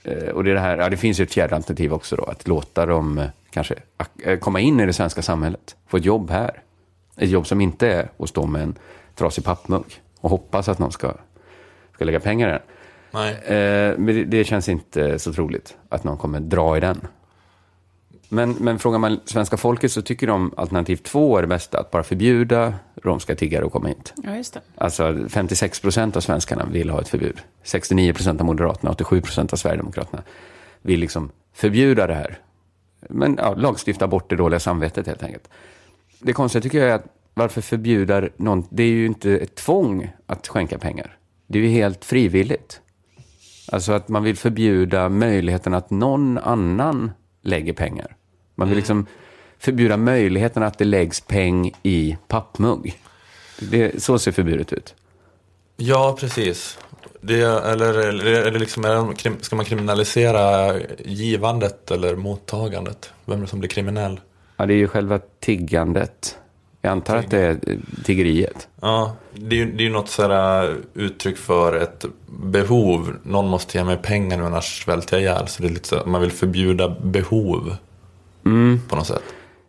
Eh, Och det, är det, här, ja, det finns ju ett fjärde alternativ också då, att låta dem eh, kanske eh, komma in i det svenska samhället, få ett jobb här. Ett jobb som inte är att stå med en trasig pappmugg och hoppas att någon ska, ska lägga pengar i den. Nej. Eh, men det, det känns inte så troligt att någon kommer dra i den. Men, men frågar man svenska folket så tycker de alternativ två är det bästa, att bara förbjuda romska tiggare att komma hit. Ja, just det. Alltså 56 procent av svenskarna vill ha ett förbud. 69 procent av Moderaterna, 87 procent av Sverigedemokraterna vill liksom förbjuda det här. Men ja, lagstifta bort det dåliga samvetet helt enkelt. Det konstiga tycker jag är att varför förbjuda någon? Det är ju inte ett tvång att skänka pengar. Det är ju helt frivilligt. Alltså att man vill förbjuda möjligheten att någon annan lägger pengar. Man vill liksom förbjuda möjligheten att det läggs peng i pappmugg. Det, så ser förbudet ut. Ja, precis. Det, eller eller, liksom, är ska man kriminalisera givandet eller mottagandet? Vem är det som blir kriminell? Ja, det är ju själva tiggandet. Jag antar att det är tiggeriet. Ja, det är ju det är något sådär uttryck för ett behov. Någon måste ge mig pengar nu annars svälter jag ihjäl. Så det är lite så, man vill förbjuda behov på något sätt.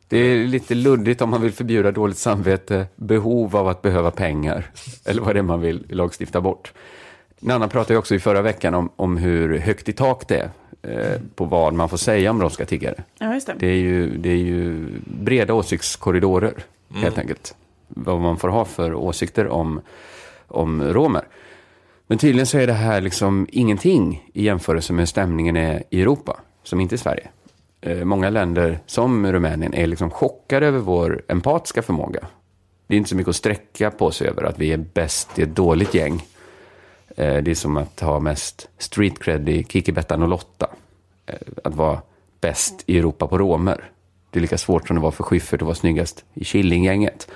Det är lite luddigt om man vill förbjuda dåligt samvete, behov av att behöva pengar. [laughs] Eller vad det är man vill lagstifta bort. Nanna pratade ju också i förra veckan om, om hur högt i tak det är eh, på vad man får säga om romska tiggare. Ja, just det. Det är ju, det är ju breda åsiktskorridorer, Mm. helt enkelt. Vad man får ha för åsikter om, om romer. Men tydligen så är det här liksom ingenting i jämförelse med hur stämningen är i Europa, som inte i Sverige. Eh, många länder, som Rumänien, är liksom chockade över vår empatiska förmåga. Det är inte så mycket att sträcka på sig över att vi är bäst i ett dåligt gäng. Eh, det är som att ha mest street cred i Kiki, Bettan och Lotta. Eh, att vara bäst i Europa på romer. Det är lika svårt som det var för Schyffert att vara snyggast i Killinggänget.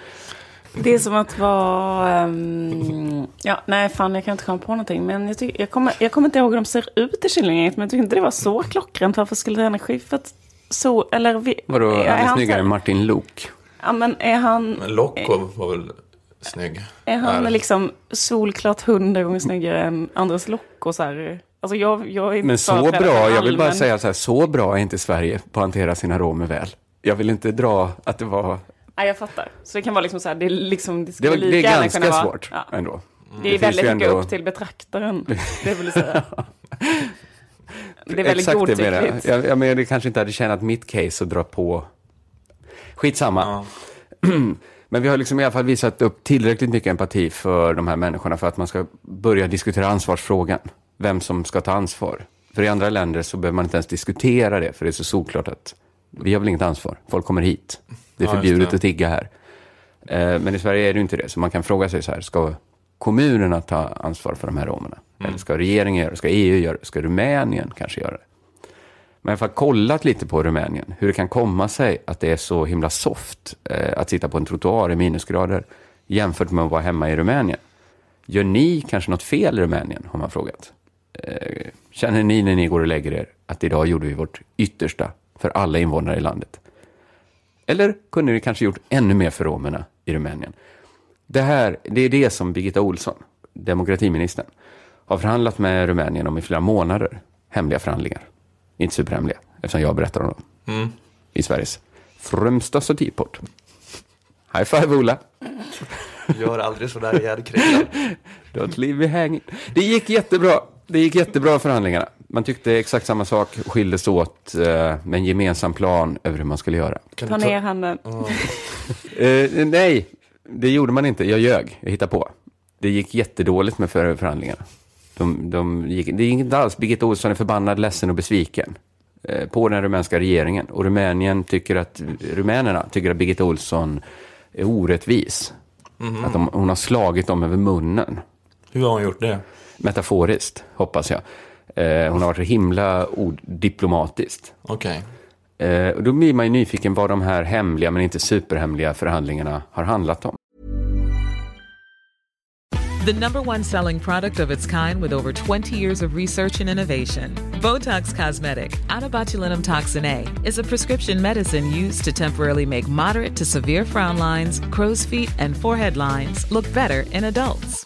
Det är som att vara... ehm, ja, nej, fan, jag kan inte komma på någonting. Men jag, tycker, jag, kommer, jag kommer inte ihåg hur de ser ut i Killinggänget. Men jag tycker inte det var så klockrent. Varför skulle den Schyffert så... Eller... Vi, Vadå, är han är han snyggare än Martin Luuk? Ja, men är han... Men Lokko var väl snygg? Är han Är- liksom solklart hundra gånger snyggare än Andres Locko? Så här? Alltså jag, jag är inte Men så bra, jag vill bara säga så här, så bra är inte Sverige på att hantera sina romer väl. Jag vill inte dra att det var... Nej, jag fattar. Så det kan vara liksom så här, det är liksom... Det, Det, skulle lika det är ganska kunna vara- svårt Ja. ändå. Det är väldigt mycket ändå- upp till betraktaren. Det vill säga. [laughs] Det är väldigt Exakt det menar jag. godtyckligt. jag. Menar, det kanske inte hade tjänat mitt case att dra på. Skitsamma. [clears throat] Men vi har liksom i alla fall visat upp tillräckligt mycket empati för de här människorna för att man ska börja diskutera ansvarsfrågan. Vem som ska ta ansvar. För i andra länder så behöver man inte ens diskutera det, för det är så solklart att vi har väl inget ansvar. Folk kommer hit. Det är Ja, förbjudet det. att tigga här. Eh, Men i Sverige är det inte det, så man kan fråga sig så här, ska kommunerna ta ansvar för de här romerna? Eller ska regeringen göra det? Ska EU göra det? Ska Rumänien kanske göra det? Men jag har kollat lite på Rumänien, hur det kan komma sig att det är så himla soft eh, att sitta på en trottoar i minusgrader jämfört med att vara hemma i Rumänien. Gör ni kanske något fel i Rumänien, har man frågat. Eh, känner ni när ni går och lägger er att idag gjorde vi vårt yttersta för alla invånare i landet? Eller kunde ni kanske gjort ännu mer för romerna i Rumänien? Det här, det är det som Birgitta Olsson, demokratiministern, har förhandlat med Rumänien om i flera månader. Hemliga förhandlingar. Inte superhemliga, eftersom jag berättar om dem. Mm. I Sveriges främsta satirpodd. High five Ola! Gör aldrig sådär ihjäl Christian. [laughs] Don't leave me hanging. Det gick jättebra. Det gick jättebra förhandlingarna. Man tyckte exakt samma sak, skildes åt eh, med en gemensam plan över hur man skulle göra. Kan Ta ner handen. [laughs] Eh, nej, det gjorde man inte. Jag ljög. Jag hittade på. Det gick jättedåligt med för förhandlingarna. De, de gick, det gick inte alls. Birgitta Olsson är förbannad, ledsen och besviken eh, på den rumänska regeringen. Och Rumänien tycker att, rumänerna tycker att Birgitta Olsson är orättvis. Att de, hon har slagit dem över munnen. Hur har hon gjort det? Metaforiskt, hoppas jag. Eh, hon har varit så himla odiplomatiskt. Okej. Eh, och då blir man ju nyfiken vad de här hemliga, men inte superhemliga förhandlingarna har handlat om. The number one selling product of its kind with over 20 years of research and innovation. Botox Cosmetic, botulinum toxin A, is a prescription medicine used to temporarily make moderate to severe frown lines, crow's feet, and forehead lines look better in adults.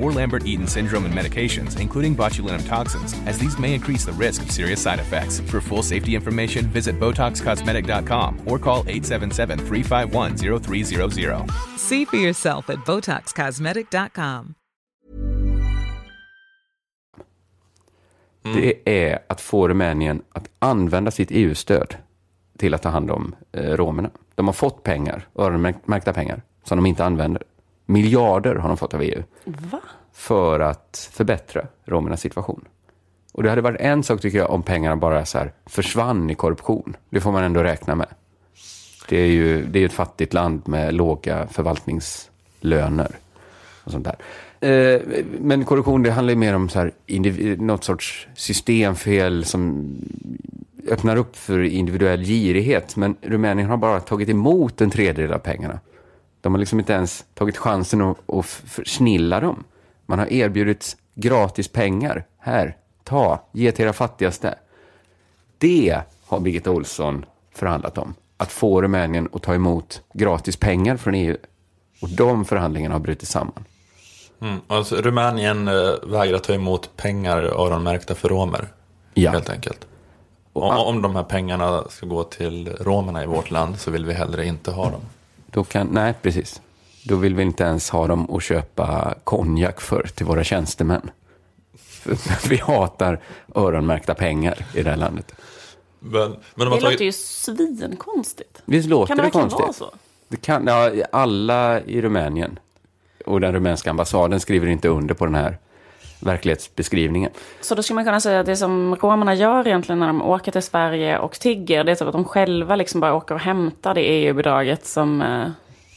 or Lambert-Eaton syndrome and medications, including botulinum toxins, as these may increase the risk of serious side effects. For full safety information, visit BotoxCosmetic.com or call 877-351-0300. See for yourself at BotoxCosmetic.com. Det är att få Rumänien att använda sitt EU-stöd till att ta hand om eh, romerna. De har fått pengar, öronmärkta pengar, som de inte använder. Miljarder har de fått av EU. För att förbättra romernas situation. Och det hade varit en sak tycker jag om pengarna bara så här försvann i korruption. Det får man ändå räkna med. Det är ju det är ett fattigt land med låga förvaltningslöner och sånt där. Eh, men korruption, det handlar ju mer om så här individ, något sorts systemfel som öppnar upp för individuell girighet. Men Rumänien har bara tagit emot en tredjedel av pengarna. De har liksom inte ens tagit chansen att, att snilla dem. Man har erbjudit gratis pengar. Här, ta, ge till era fattigaste. Det har Birgitta Olsson förhandlat om. Att få Rumänien att ta emot gratis pengar från EU. Och de förhandlingarna har brutit samman. Mm. Alltså, Rumänien eh, vägrar ta emot pengar öronmärkta för romer. Ja. Helt enkelt. Om, om de här pengarna ska gå till romerna i vårt land så vill vi hellre inte ha dem. Då kan, nej, precis. Då vill vi inte ens ha dem att köpa konjak för till våra tjänstemän. För [laughs] vi hatar öronmärkta pengar i det här landet. Men, men Det låter tagit, ju svinkonstigt. Visst låter Kan det konstigt? vara så? Det kan, ja, alla i Rumänien och den rumänska ambassaden skriver inte under på den här verklighetsbeskrivningen. Så då skulle man kunna säga att det som romerna gör egentligen när de åker till Sverige och tigger, det är typ att de själva liksom bara åker och hämtar det EU-bidraget som eh,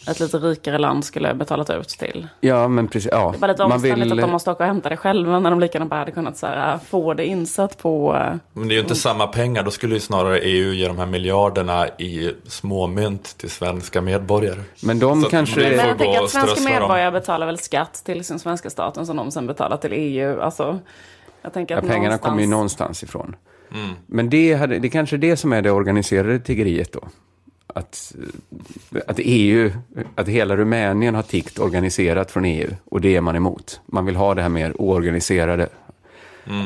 ett lite rikare land skulle betalat ut till. Ja, men precis. Ja, Det är bara lite man omständigt vill, att de måste åka och hämta det själva när de lika gärna bara hade kunnat så här, få det insatt på... eh, men det är ju inte samma pengar, då skulle ju snarare EU ge de här miljarderna i småmynt till svenska medborgare. men de Så att kanske... Men jag tänker att svenska medborgare betalar väl skatt till sin svenska staten som de sen betalar till EU. Alltså, jag tänker Ja, att pengarna kommer ju någonstans- någonstans ifrån. Men det, hade, det är kanske det som är det organiserade tiggeriet då. Att, eh, att EU, att hela Rumänien har tiggt organiserat från EU och det är man emot. Man vill ha det här mer oorganiserade.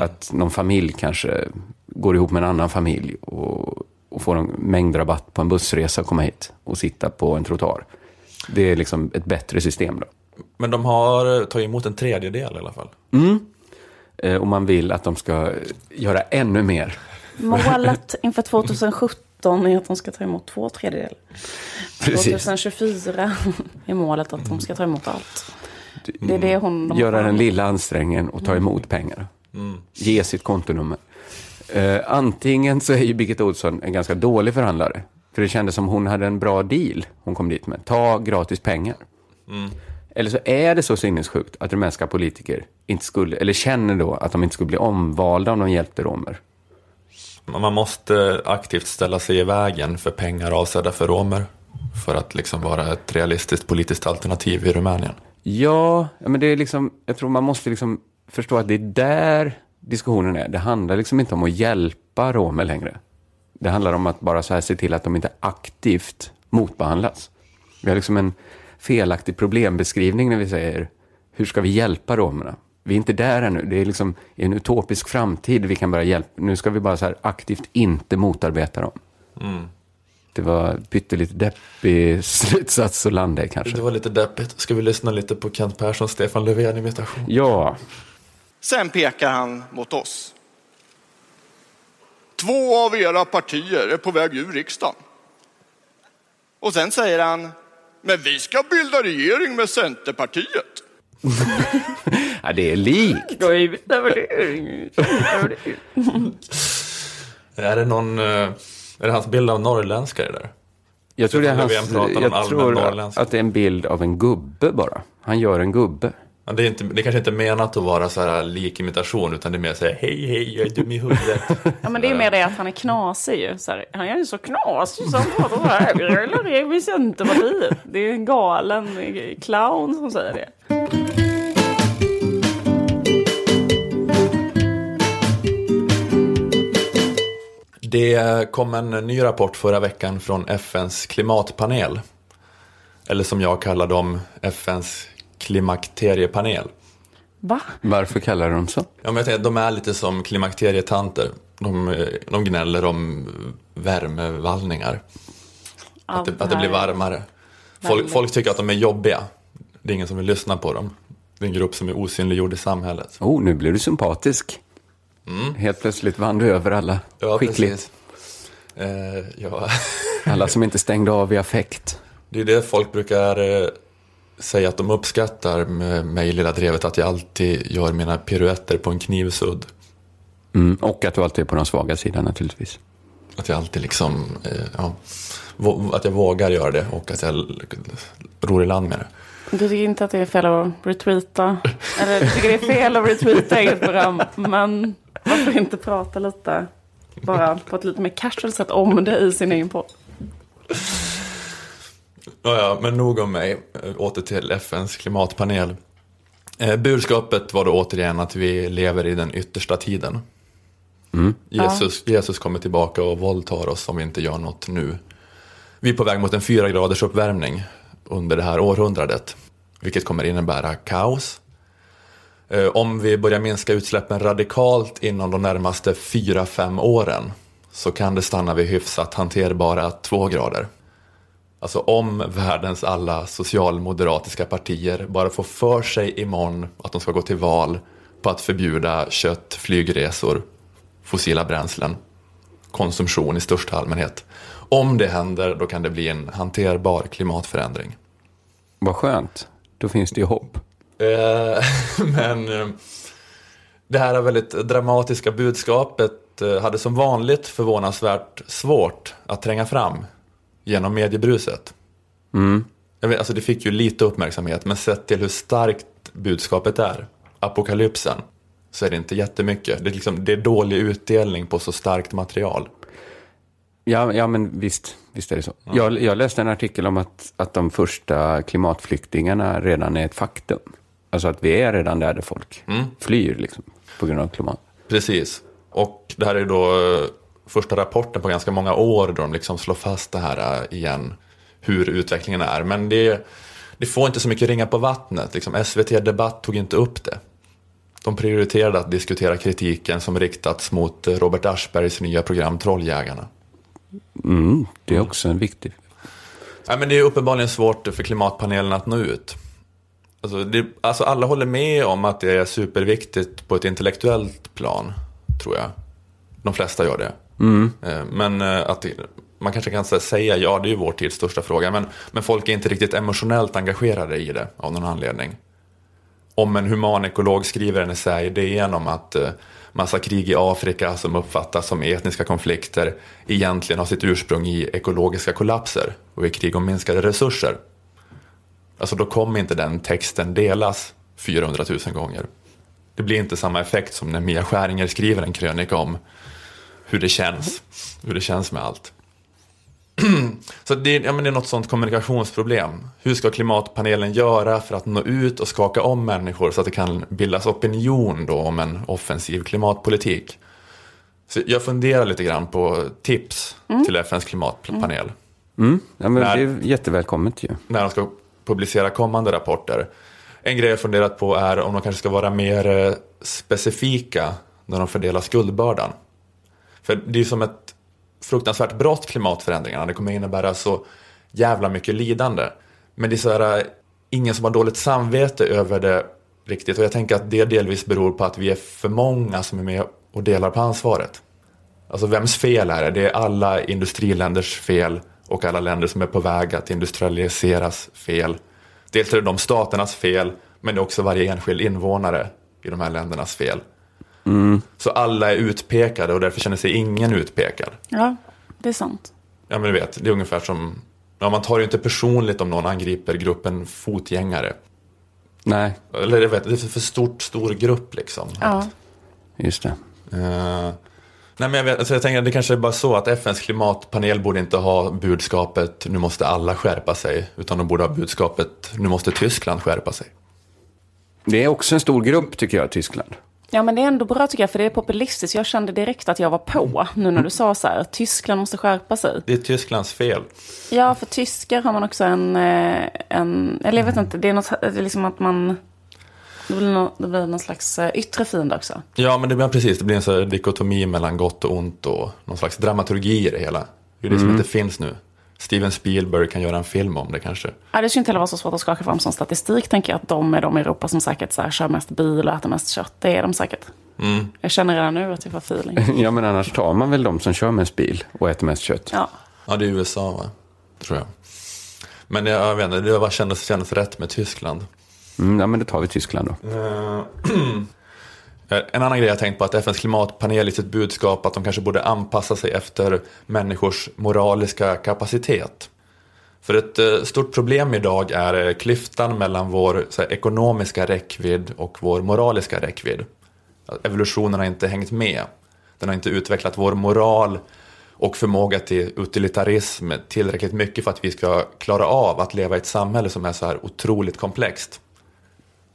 Att någon familj kanske går ihop med en annan familj och, och får en mängdrabatt på en bussresa och komma hit och sitta på en trottoar. Det är liksom ett bättre system då. Men de har tagit emot en tredjedel i alla fall. Eh, Och man vill att de ska göra ännu mer. Målet inför 2017 [laughs] är att de ska ta emot två tredjedelar. Precis. 2024 är målet att de ska ta emot allt. Det är det hon... de göra den lilla ansträngningen och ta emot pengar. Ge sitt kontonummer. Eh, antingen så är ju Birgitta Olsson en ganska dålig förhandlare. För det kändes som hon hade en bra deal hon kom dit med. Ta gratis pengar. Eller så är det så sinnessjukt att rumänska politiker inte skulle, eller känner då att de inte skulle bli omvalda om de hjälpte romer. Man måste aktivt ställa sig i vägen för pengar avsedda för romer. För att liksom vara ett realistiskt politiskt alternativ i Rumänien. Ja, men det är liksom, jag tror man måste liksom förstå att det är där diskussionen är. Det handlar liksom inte om att hjälpa romer längre. Det handlar om att bara så här se till att de inte aktivt motbehandlas. Vi har liksom en felaktig problembeskrivning när vi säger hur ska vi hjälpa romerna? Vi är inte där ännu. Det är liksom en utopisk framtid vi kan börja hjälpa. Nu ska vi bara så här aktivt inte motarbeta dem. Det var pyttelite deppig slutsats att landa i kanske. Det var lite deppigt. Ska vi lyssna lite på Kent Perssons Stefan Löfven-imitation? Ja, Sen pekar han mot oss. Två av era partier är på väg ur riksdagen. Och sen säger han, men vi ska bilda regering med Centerpartiet. [laughs] ja det är likt. Är det någon... eh, Är det hans bild av norrländska det där? Jag tror, det är hans, jag tror att det är en bild av en gubbe bara. Han gör en gubbe. Ja, det, är inte, det är kanske inte menat att vara så här likimitation utan det är mer så här hej hej jag är dum i huvudet. [laughs] Ja, men det är mer det att han är knasig ju. Så här, han är ju så knasig så han pratar så här. Eller är vi Centerpartiet? Det är en galen clown som säger det. Det kom en ny rapport förra veckan från FNs klimatpanel. Eller som jag kallar dem, FNs klimakteriepanel. Va? Varför kallar de så? Ja, men jag tänker, att de är lite som klimakterietanter. De, de gnäller om värmevallningar. Att det, att det blir varmare. Folk, folk tycker att de är jobbiga. Det är ingen som vill lyssna på dem. Det är en grupp som är osynliggjord i samhället. Oh, nu blir du sympatisk. Helt plötsligt vann du över alla. Mm. Ja, Skickligt. precis. Eh, ja. Alla som [laughs] inte stängde av i affekt. Det är det folk brukar eh, säga att de uppskattar med mig i Lilla Drevet. Att jag alltid gör mina piruetter på en knivsudd. Mm. Och att du alltid är på den svaga sidan naturligtvis. Att jag alltid liksom, eh, ja, att jag vågar göra det och att jag ror i land med det. Du tycker inte att det är fel att retweeta? Eller du tycker det är fel att retweeta eget program? Men varför inte prata lite, bara på ett lite mer casual sätt om det i sin egen podd? Ja, ja, men nog om mig. Eh, Åter till FNs klimatpanel. Eh, budskapet var då återigen att vi lever i den yttersta tiden. Jesus, Jesus kommer tillbaka och våldtar oss om vi inte gör något nu. Vi är på väg mot en fyra graders uppvärmning under det här århundradet. Vilket kommer innebära kaos. Eh, Om vi börjar minska utsläppen radikalt inom de närmaste fyra fem åren så kan det stanna vid hyfsat hanterbara två grader. Alltså om världens alla socialmoderatiska partier bara får för sig imorgon att de ska gå till val på att förbjuda kött, flygresor, fossila bränslen. konsumtion i största allmänhet. Om det händer, då kan det bli en hanterbar klimatförändring. Vad skönt. Då finns det ju hopp. Eh, [laughs] men eh, det här väldigt dramatiska budskapet eh, hade som vanligt förvånansvärt svårt att tränga fram genom mediebruset. Jag vet, alltså det fick ju lite uppmärksamhet, men sett till hur starkt budskapet är, apokalypsen, så är det inte jättemycket. Det är, liksom, det är dålig utdelning på så starkt material. Ja, ja men visst, visst är det så. Jag, jag läste en artikel om att, att de första klimatflyktingarna redan är ett faktum. Alltså att vi är redan där, där folk flyr liksom, på grund av klimat. Precis. Och det här är då första rapporten på ganska många år då de liksom slår fast det här eh, igen, hur utvecklingen är. Men det, det får inte så mycket ringa på vattnet. Liksom SVT Debatt tog inte upp det. De prioriterade att diskutera kritiken som riktats mot Robert Aschbergs nya program Trolljägarna. Mm, det är också en viktig... Nej, men det är uppenbarligen svårt för klimatpanelen att nå ut. Alltså, det, alltså alla håller med om att det är superviktigt på ett intellektuellt plan, tror jag. De flesta gör det. Mm. Eh, men eh, att man kanske kan säga, ja det är ju vår tids största fråga, men, men folk är inte riktigt emotionellt engagerade i det av någon anledning. Om en humanekolog skriver en essä i DN om att eh, massa krig i Afrika som uppfattas som etniska konflikter egentligen har sitt ursprung i ekologiska kollapser och i krig om minskade resurser. Alltså då kommer inte den texten delas 400 000 gånger. Det blir inte samma effekt som när Mia Skäringer skriver en krönika om hur det känns, hur det känns med allt. [clears throat] Så det, är- ja, men det är något sånt kommunikationsproblem. Hur ska klimatpanelen göra för att nå ut och skaka om människor så att det kan bildas opinion då om en offensiv klimatpolitik? Så jag funderar lite grann på tips till FNs klimatpanel Mm, ja, men Nej. det är jättevälkommet ju. när de ska publicera kommande rapporter. En grej jag funderat på är om de kanske ska vara mer eh, specifika när de fördelar skuldbördan. För det är som ett fruktansvärt brott klimatförändringarna. Det kommer innebära så jävla mycket lidande. Men det är så här, eh, ingen som har dåligt samvete över det riktigt. Och jag tänker att det delvis beror på att vi är för många som är med och delar på ansvaret. Alltså vems fel är det? Det är alla industriländers fel och alla länder som är på väg att industrialiseras fel. Dels är det de staternas fel, men det är också varje enskild invånare i de här ländernas fel. Så alla är utpekade och därför känner sig ingen utpekad. Ja, det är sant. Ja men du vet, det är ungefär som, ja man tar ju inte personligt om någon angriper gruppen fotgängare. Nej, Eller jag vet, det är för stort, stor grupp liksom. Ja. just det. Eh, nej men jag, vet, alltså jag tänker att det kanske är bara så att FNs klimatpanel borde inte ha budskapet nu måste alla skärpa sig. Utan de borde ha budskapet nu måste Tyskland skärpa sig. Det är också en stor grupp tycker jag, Tyskland. Ja, men det är ändå bra tycker jag, för det är populistiskt. Jag kände direkt att jag var på, nu när du sa så här, Tyskland måste skärpa sig. Det är Tysklands fel. Ja, för tyskar har man också en, eh, en eller jag vet inte, det är, något, det är liksom att man, det blir, nå, det blir någon slags eh, yttre fiende också. Ja men det blir precis, det blir en sån här dikotomi mellan gott och ont och någon slags dramaturgi i det hela. Det är det som inte finns nu. Steven Spielberg kan göra en film om det kanske. Ja, det skulle inte heller vara så svårt att skaka fram som statistik, tänker jag, att de är de i Europa som säkert så här, kör mest bil och äter mest kött. Det är de säkert. Jag känner redan nu att jag får feeling. [laughs] Ja, men annars tar man väl de som kör mest bil och äter mest kött. Ja. Ja det är USA va? Tror jag. Men jag, jag vet inte, det kändes, kändes rätt med Tyskland. Mm, ja, men då tar vi Tyskland då. [clears throat] [clears throat] Eh, en annan grej jag tänkt på är att FNs klimatpanel i sitt budskap att de kanske borde anpassa sig efter människors moraliska kapacitet. För ett eh, stort problem idag är eh, klyftan mellan vår så här, ekonomiska räckvidd och vår moraliska räckvidd. Evolutionen har inte hängt med. Den har inte utvecklat vår moral och förmåga till utilitarism tillräckligt mycket för att vi ska klara av att leva i ett samhälle som är så här otroligt komplext.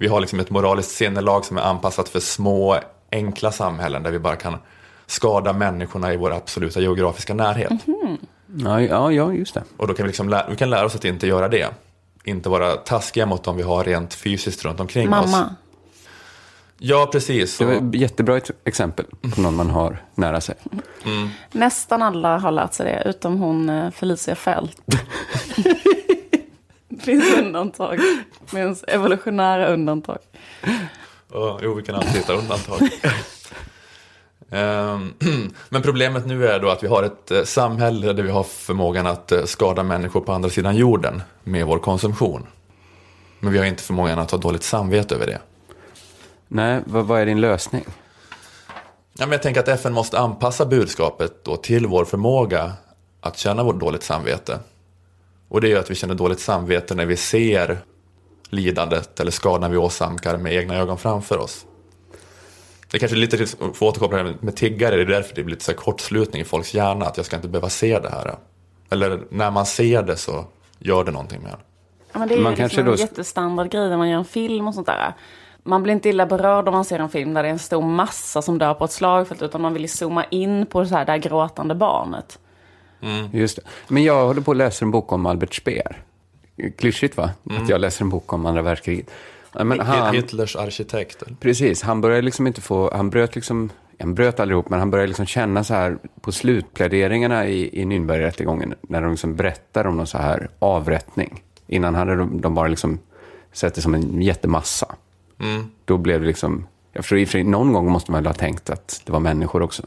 Vi har liksom ett moraliskt sinnelag som är anpassat för små, enkla samhällen där vi bara kan skada människorna i vår absoluta geografiska närhet. Ja, ja, ja just det. Och då kan vi, liksom lä- vi kan lära oss att inte göra det. Inte vara taskiga mot dem vi har rent fysiskt runt omkring oss. Mamma. Ja, precis. Det var ett jättebra exempel på någon man har nära sig. Nästan alla har lärt sig det, utom hon eh, Felicia Fält. [laughs] finns undantag. Det finns evolutionära undantag. Ja, jo, vi kan alltid hitta undantag. [laughs] Ehm, [clears throat] Men problemet nu är då att vi har ett eh, samhälle där vi har förmågan att eh, skada människor på andra sidan jorden med vår konsumtion. Men vi har inte förmågan att ha dåligt samvete över det. Nej, vad, vad är din lösning? Ja, men jag tänker att FN måste anpassa budskapet då till vår förmåga att känna vårt dåligt samvete. Och det är ju att vi känner dåligt samvete när vi ser lidandet eller skadan vi åsamkar med egna ögon framför oss. Det är kanske lite, för att återkoppla med tiggare, det är därför det blir lite så här kortslutning i folks hjärna, att jag ska inte behöva se det här. Eller när man ser det så gör det någonting med en. Ja, men det är ju Man liksom kanske en då- jättestandard grej när man gör en film och sånt där. Man blir inte illa berörd om man ser en film där det är en stor massa som dör på ett slagfält, utan man vill ju zooma in på så här, det här gråtande barnet. Just det. Men jag håller på att läsa en bok om Albert Speer. Klyschigt va? Att jag läser en bok om andra världskriget. Men han, Hitlers arkitekt. precis, han började liksom inte få, han bröt liksom, han bröt aldrig ihop, men han började liksom känna så här på slutpläderingarna i, i Nürnbergrättegången, när de liksom berättar om någon så här avrättning. Innan hade de, de bara liksom sett det som en jättemassa. Då blev det liksom, jag förstår i någon gång måste man väl ha tänkt att det var människor också.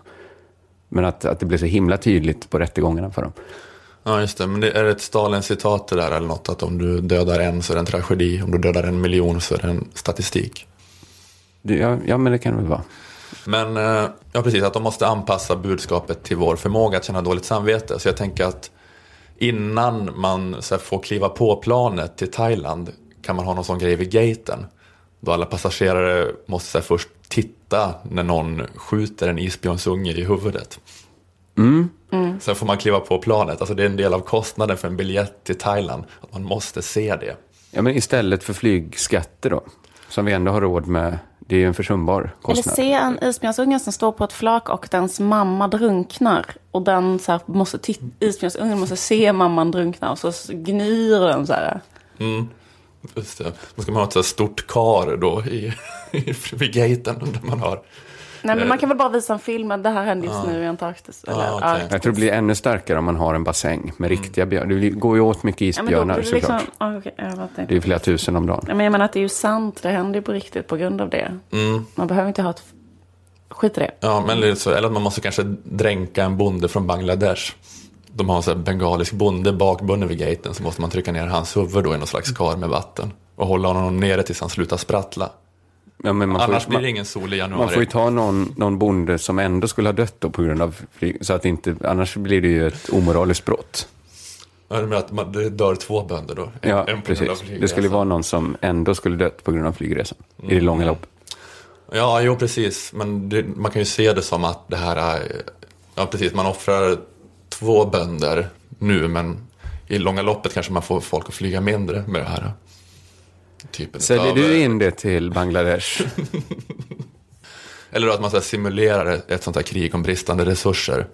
Men att, att det blev så himla tydligt på rättegångarna för dem. Ja, just det. Men det är ett Stalin-citat det där eller något? Att om du dödar en så är det en tragedi, om du dödar en miljon så är det en statistik. Det, ja, ja, men det kan det väl vara. Men eh, ja, precis, att de måste anpassa budskapet till vår förmåga att känna dåligt samvete. Så jag tänker att innan man så här, får kliva på planet till Thailand kan man ha någon sån grej vid gaten. Då alla passagerare måste här, först titta när någon skjuter en isbjörnsunge i huvudet. Sen får man kliva på planet. Alltså det är en del av kostnaden för en biljett till Thailand. Att man måste se det. Ja, men istället för flygskatter då, som vi ändå har råd med, det är ju en försumbar Eller kostnad. se en isbjörnsunge som står på ett flak och dens mamma drunknar. Och den så här, måste titta, isbjörnsungen måste se mamman drunkna och så gnyr den så här. Just det. Då ska man ha ett så här stort kar då i, vid gaten där man har. Nej men man kan väl bara visa en film, men det här händer just nu i Antarktis. Eller, Ah. Arktis. Jag tror det blir ännu starkare om man har en bassäng med riktiga björnar. Det går ju åt mycket Ja, isbjörnar blir det såklart. liksom, ah, jag vet inte. Det är flera tusen om dagen. Ja, men jag menar att det är ju sant, det händer ju på riktigt på grund av det. Man behöver inte ha ett... Skit i det. Ja, men eller, så, eller att man måste kanske dränka en bonde från Bangladesh. De har en bengalisk bonde bakbunden vid gaten så måste man trycka ner hans huvud då i någon slags kar med vatten. Och hålla honom nere tills han slutar sprattla. Ja, Annars får, blir det ingen sol i januari. man får ju ta någon, någon bonde som ändå skulle ha dött då på grund av så att inte, annars blir det ju ett omoraliskt brott. Ja, det, med att man, det dör två bönder då. En- Ja, en precis. Det skulle vara någon som ändå skulle dött på grund av flygresan i det långa loppet. Ja, jo precis. Men det, man kan ju se det som att det här är... Ja, precis. Man offrar två bönder nu, men i långa loppet kanske man får folk att flyga mindre med det här. Typen Säljer utav- du in det till Bangladesh? [laughs] Eller att man så simulerar ett- sånt här krig om bristande resurser.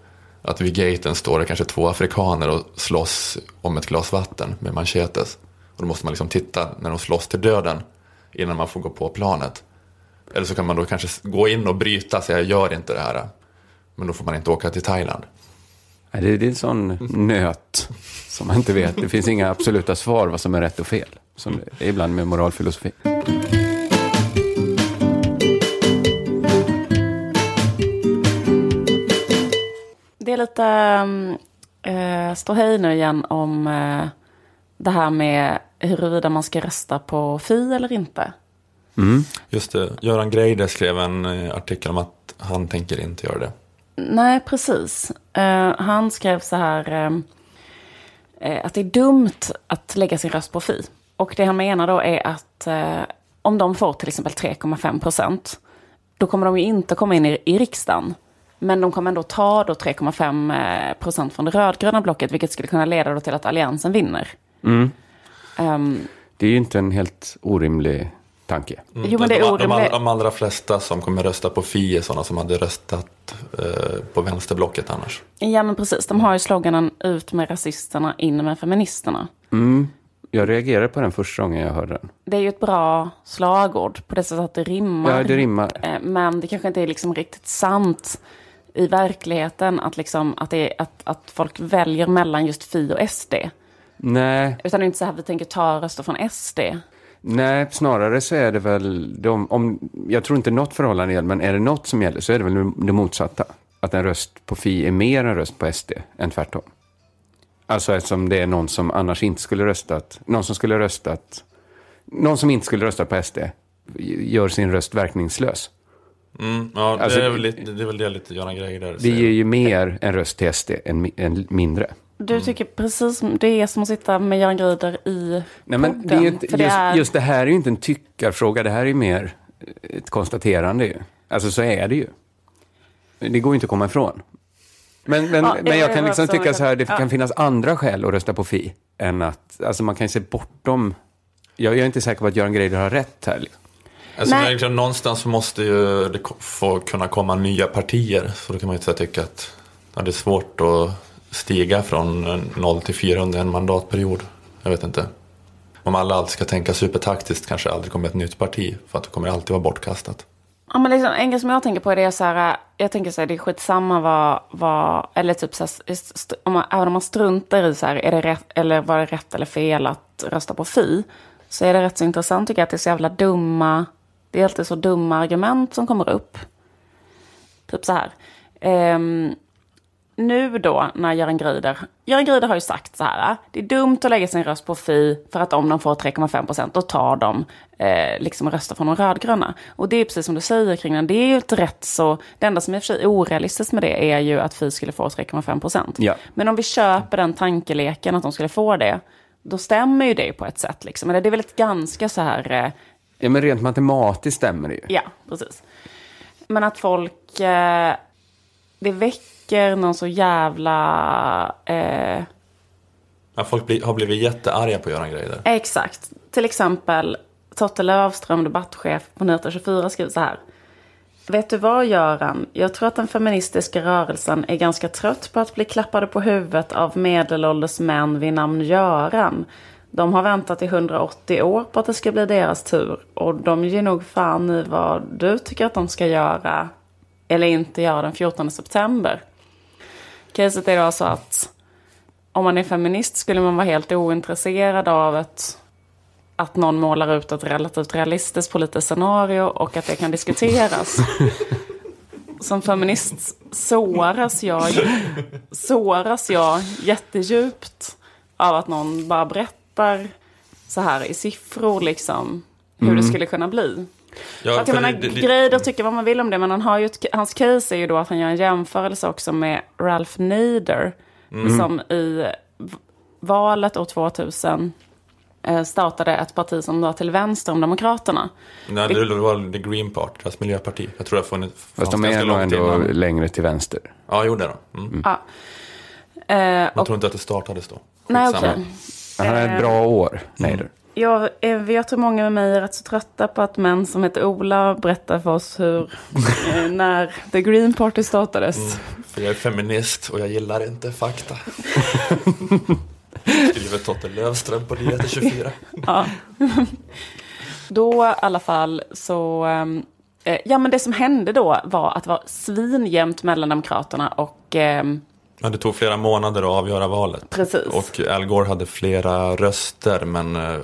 Att vid gaten står det kanske två afrikaner och slåss om ett glas vatten med machetes. Och då måste man liksom titta när de slåss till döden innan man får gå på planet. Eller så kan man då kanske gå in och bryta säga gör inte det här. Men då får man inte åka till Thailand. Det, det är en sån nöt som man inte vet. Det finns inga absoluta svar vad som är rätt och fel. Som det är ibland med moralfilosofi. Det är lite äh, ståhej nu igen om eh, det här med huruvida man ska rösta på Fi eller inte. Just det, Göran Greider skrev en eh, artikel om att han tänker inte göra det. Nej, precis. Eh, han skrev så här eh, att det är dumt att lägga sin röst på Fi. Och det han menar då är att eh, om de får till exempel 3,5 procent, då kommer de ju inte komma in i, i riksdagen. Men de kommer ändå ta då 3,5 eh, procent från det rödgröna blocket, vilket skulle kunna leda då till att alliansen vinner. Ehm, Det är ju inte en helt orimlig tanke. Jo, men det är de, de, allra flesta som kommer rösta på Fi är sådana som hade röstat eh, på vänsterblocket annars. Ja, men precis. De har ju sloganen ut med rasisterna, in med feministerna. Jag reagerade på den första gången jag hörde den. Det är ju ett bra slagord på det sättet att det rimmar. Ja, det rimmar. Eh, Men det kanske inte är liksom riktigt sant i verkligheten att, liksom, att, det är, att, att folk väljer mellan just Fi och SD. Nej, Utan det är inte så här vi tänker ta röster från SD. Nej, snarare så är det väl, de, om, jag tror inte något förhållande gäller, men är det något som gäller så är det väl det motsatta. Att en röst på Fi är mer en röst på SD än tvärtom. Alltså eftersom det är någon som annars inte skulle röstat, någon som skulle röstat, någon som inte skulle röstat på SD gör sin röst verkningslös. Mm, ja, Alltså, det, är väl lite, det är väl det lite Göran Greider där Det ger ju mer en röst till SD än, än mindre. Du tycker precis som det är som att sitta med Göran Greider i Nej, men podden. det är inte, för det just, är, just det här är ju inte en tyckarfråga, det här är mer ett konstaterande. Ju. Alltså så är det ju. Det går ju inte att komma ifrån. Men, men, Ja, men jag jag kan liksom förstår tycka så här, det ja. kan finnas andra skäl att rösta på Fi än att, alltså man kan ju se bortom, jag, jag är inte säker på att Göran Greider har rätt här. Liksom. Alltså, Nej. egentligen, någonstans måste ju det få kunna komma nya partier. Så då kan man ju här tycka att ja, det är svårt att stiga från 0 till 4 under en mandatperiod. Jag vet inte. Om alla alltid ska tänka supertaktiskt kanske det aldrig kommer ett nytt parti. För att det kommer alltid vara bortkastat. Ja, men liksom, en grej som jag tänker på är det är så här, jag tänker så här, det är skitsamma vad, vad eller typ så här, om man, även om man struntar i så här, är det rätt, eller var det rätt eller fel att rösta på Fi, så är det rätt så intressant tycker jag att det är så jävla dumma, det är alltid så dumma argument som kommer upp. Typ så här. ehm, nu då när Göran Greider, Göran Greider har ju sagt så här, det är dumt att lägga sin röst på Fi för att om de får 3,5 procent då tar de eh, liksom röster från de rödgröna. Och det är precis som du säger kring den, det är ju ett rätt så, det enda som är i och för sig orealistiskt med det är ju att Fi skulle få 3,5 procent. Ja. Men om vi köper den tankeleken att de skulle få det, då stämmer ju det på ett sätt liksom. Eller det är väl ett ganska så här, eh, Ja, men rent matematiskt stämmer det ju. Ja, precis. Men att folk... Eh, det väcker någon så jävla... Eh, Ja, folk bli, har blivit jättearga på Göran Greider. exakt. Till exempel Totte Lövström, debattchef på Nyheter 24, skriver så här. Vet du vad Göran? Jag tror att den feministiska rörelsen är ganska trött på att bli klappade på huvudet av medelålders män vid namn Göran. De har väntat i 180 år på att det ska bli deras tur. Och de ger nog fan i vad du tycker att de ska göra eller inte göra den 14 september. Caset är då så att om man är feminist skulle man vara helt ointresserad av ett, att någon målar ut ett relativt realistiskt politiskt scenario och att det kan diskuteras. [laughs] Som feminist såras jag, såras jag jättedjupt av att någon bara berättar så här i siffror liksom hur det skulle kunna bli. Ja, Att menar, det- det- Greider tycker vad man vill om det, men han har ju ett, hans case är ju då att han gör en jämförelse också med Ralph Nader. Mm. Som i valet år 2000 eh, startade ett parti som var till vänster om Demokraterna. Nej, det var The Green Party, deras miljöparti. Jag tror det har funnits Fast de är nog ändå innan. längre till vänster. Ja, jo det är de. Mm. Ja. Eh, och, tror inte att det startades då. nej, Skitsamma. okej. Han har ett bra år, Neider. Jag, eh, jag tror många med mig är rätt så trötta på att män som heter Ola berättar för oss hur, [laughs] eh, när The Green Party startades. För jag är feminist och jag gillar inte fakta. [laughs] Skriver Totte Lövström på Nyheter 24. [laughs] Ja. Då i alla fall så... eh, ja, men det som hände då var att det var svinjämnt mellan Demokraterna och... ehm, Ja, det tog flera månader att avgöra valet. Precis. Och Al Gore hade flera röster men eh,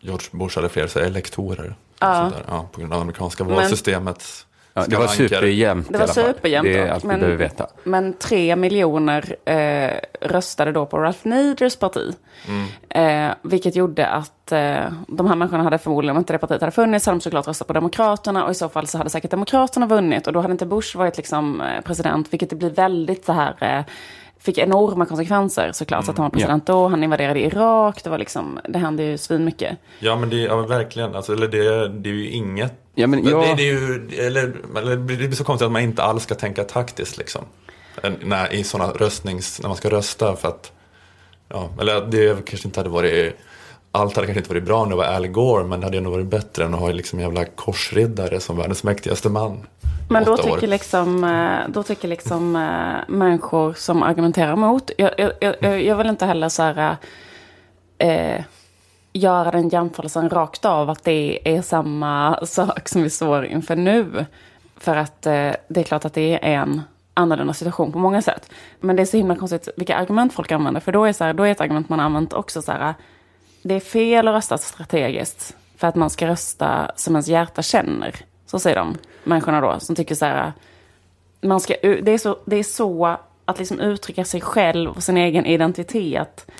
George Bush hade fler så elektorer. och sånt där. Ja, på grund av amerikanska valsystemets Ja, det var superjämnt Det var superjämnt Det är allt men- behöver veta. Men tre miljoner eh, röstade då på Ralph Naders parti. Eh, vilket gjorde att eh, de här människorna hade förmodligen, om inte det partiet hade funnits, hade de såklart röstat på Demokraterna. Och i så fall så hade säkert Demokraterna vunnit. Och då hade inte Bush varit liksom, eh, president, vilket det blir väldigt så här... Fick enorma konsekvenser såklart, så att han var president då. Han invaderade Irak, det var liksom, det hände ju svinmycket. Ja men det ja, men verkligen, alltså, eller det, det är ju inget. Ja, men det, jag- det, är ju, eller, eller det blir så konstigt att man inte alls ska tänka taktiskt liksom. När, I sådana röstnings, när man ska rösta för att, ja, eller det kanske inte hade varit, allt hade kanske inte varit bra om det var Al Gore, men det hade ändå varit bättre än att ha liksom jävla korsriddare som världens mäktigaste man. Men då åtta år. tycker, liksom, eh, då tycker liksom eh, människor som argumenterar emot, jag, jag, jag, jag vill inte heller så här, eh, göra den jämförelsen rakt av att det är samma sak som vi står inför nu. För att eh, det är klart att det är en annorlunda situation på många sätt. Men det är så himla konstigt vilka argument folk använder. För då är, så här, då är ett argument man använt också så här, det är fel att rösta strategiskt. för att man ska rösta som ens hjärta känner. Så säger de, människorna då, som tycker så här, man ska, det, är så, det är så att liksom uttrycka sig själv och sin egen identitet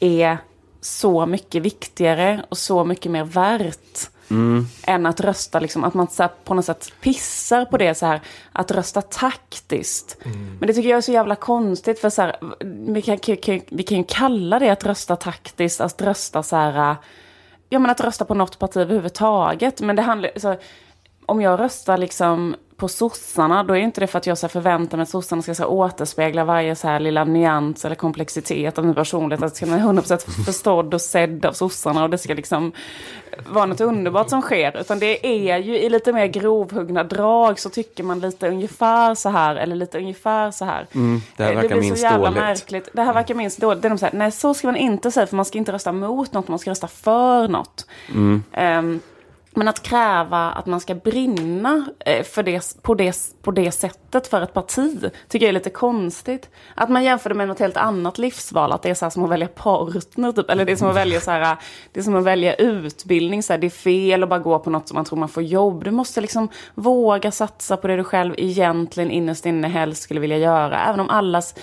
är så mycket viktigare och så mycket mer värt Mm. än att rösta, liksom, att man så här, på något sätt pissar på det så här, att rösta taktiskt. Men det tycker jag är så jävla konstigt, för så här, vi, kan, kan, vi kan ju kalla det att rösta taktiskt, att rösta så här, ja men att rösta på något parti överhuvudtaget. Men det handlar, så, om jag röstar liksom på sossarna, då är inte det för att jag så förväntar mig att sossarna ska så återspegla varje så här lilla nyans eller komplexitet av min personlighet. Att jag ska vara 100% förstådd och sedd av sossarna och det ska liksom vara något underbart som sker. Utan det är ju i lite mer grovhuggna drag så tycker man lite ungefär så här eller lite ungefär så här. Mm, det här Eh, verkar blir minst så jävla dåligt. märkligt. Det här verkar minst dåligt. Det är de så här, nej så ska man inte säga för man ska inte rösta mot något, man ska rösta för något. Mm. Ehm, men att kräva att man ska brinna eh, för det, på, det, på det sättet för ett parti tycker jag är lite konstigt. Att man jämför det med något helt annat livsval, att det är så här som att välja partner, typ. eller det är som att välja, så här, det är som att välja utbildning. Så här, det är fel att bara gå på något som man tror man får jobb. Du måste liksom våga satsa på det du själv egentligen innerst inne helst skulle vilja göra. Även om allas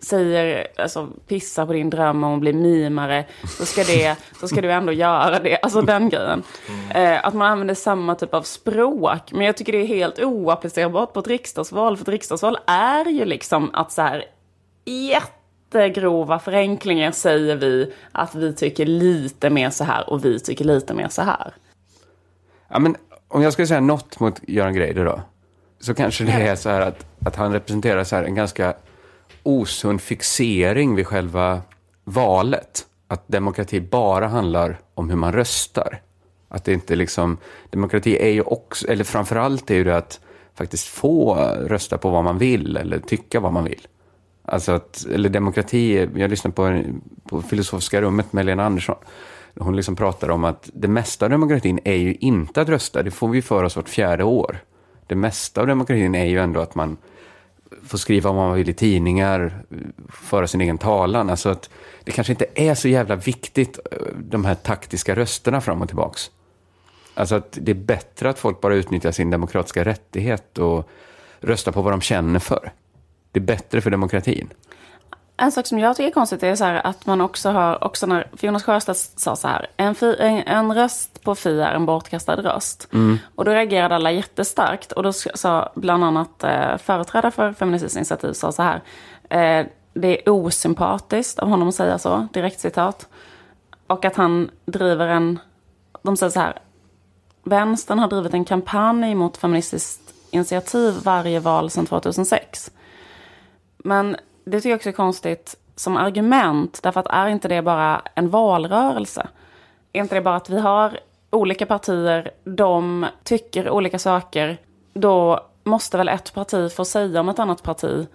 säger, alltså pissa på din dröm om att bli mimare, så ska, det, så ska du ändå göra det. Alltså den grejen. Eh, att man använder samma typ av språk. Men jag tycker det är helt oapplicerbart på ett riksdagsval. För ett riksdagsval är ju liksom att så här jättegrova förenklingar säger vi att vi tycker lite mer så här och vi tycker lite mer så här. Ja, men om jag ska säga något mot Göran Greider då, så kanske det är så här att, att han representerar så här en ganska osund fixering vid själva valet. Att demokrati bara handlar om hur man röstar. Att det inte liksom, demokrati är ju också, eller framförallt är ju det att faktiskt få rösta på vad man vill eller tycka vad man vill. Alltså att, eller demokrati, jag lyssnade på, på Filosofiska rummet med Lena Andersson. Hon liksom pratar om att det mesta av demokratin är ju inte att rösta, det får vi för oss vart fjärde år. Det mesta av demokratin är ju ändå att man få skriva vad man vill i tidningar, föra sin egen talan. Alltså att det kanske inte är så jävla viktigt, eh, de här taktiska rösterna fram och tillbaks. Alltså att det är bättre att folk bara utnyttjar sin demokratiska rättighet och röstar på vad de känner för. Det är bättre för demokratin. En sak som jag tycker är konstigt är så här att man också har, också när för Jonas Sjöstedt sa så här, en, fi, en, en röst på Fi är en bortkastad röst. Och då reagerade alla jättestarkt och då sa bland annat eh, företrädare för Feministiskt initiativ sa så här, eh, det är osympatiskt av honom att säga så, direkt citat. Och att han driver en, de säger så här, vänstern har drivit en kampanj mot Feministiskt initiativ varje val sedan 2006. Men det tycker jag också är konstigt som argument, därför att är inte det bara en valrörelse? Är inte det bara att vi har olika partier, de tycker olika saker, då måste väl ett parti få säga om ett annat parti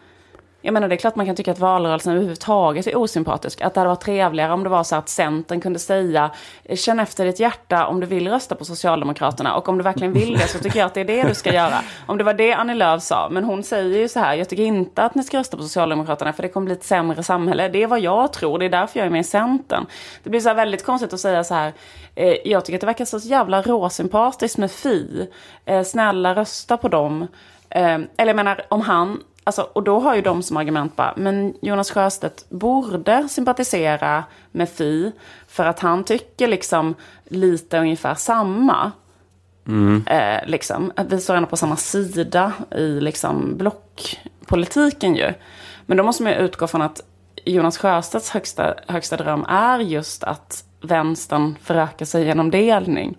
jag menar det är klart man kan tycka att valrörelsen överhuvudtaget är osympatisk. Att det hade varit trevligare om det var så att Centern kunde säga känn efter ditt hjärta om du vill rösta på Socialdemokraterna. Och om du verkligen vill det så tycker jag att det är det du ska [laughs] göra. Om det var det Annie Lööf sa. Men hon säger ju så här, jag tycker inte att ni ska rösta på Socialdemokraterna för det kommer bli ett sämre samhälle. Det är vad jag tror, det är därför jag är med i Centern. Det blir så här väldigt konstigt att säga så här, eh, jag tycker att det verkar så jävla råsympatiskt med Fi. Eh, snälla rösta på dem. Eh, eller jag menar, om han Alltså, och då har ju de som argument bara, men Jonas Sjöstedt borde sympatisera med Fi för att han tycker liksom lite ungefär samma. Eh, liksom. Vi står ändå på samma sida i liksom blockpolitiken ju. Men då måste man ju utgå från att Jonas Sjöstedts högsta, högsta dröm är just att vänstern förökar sig genom delning.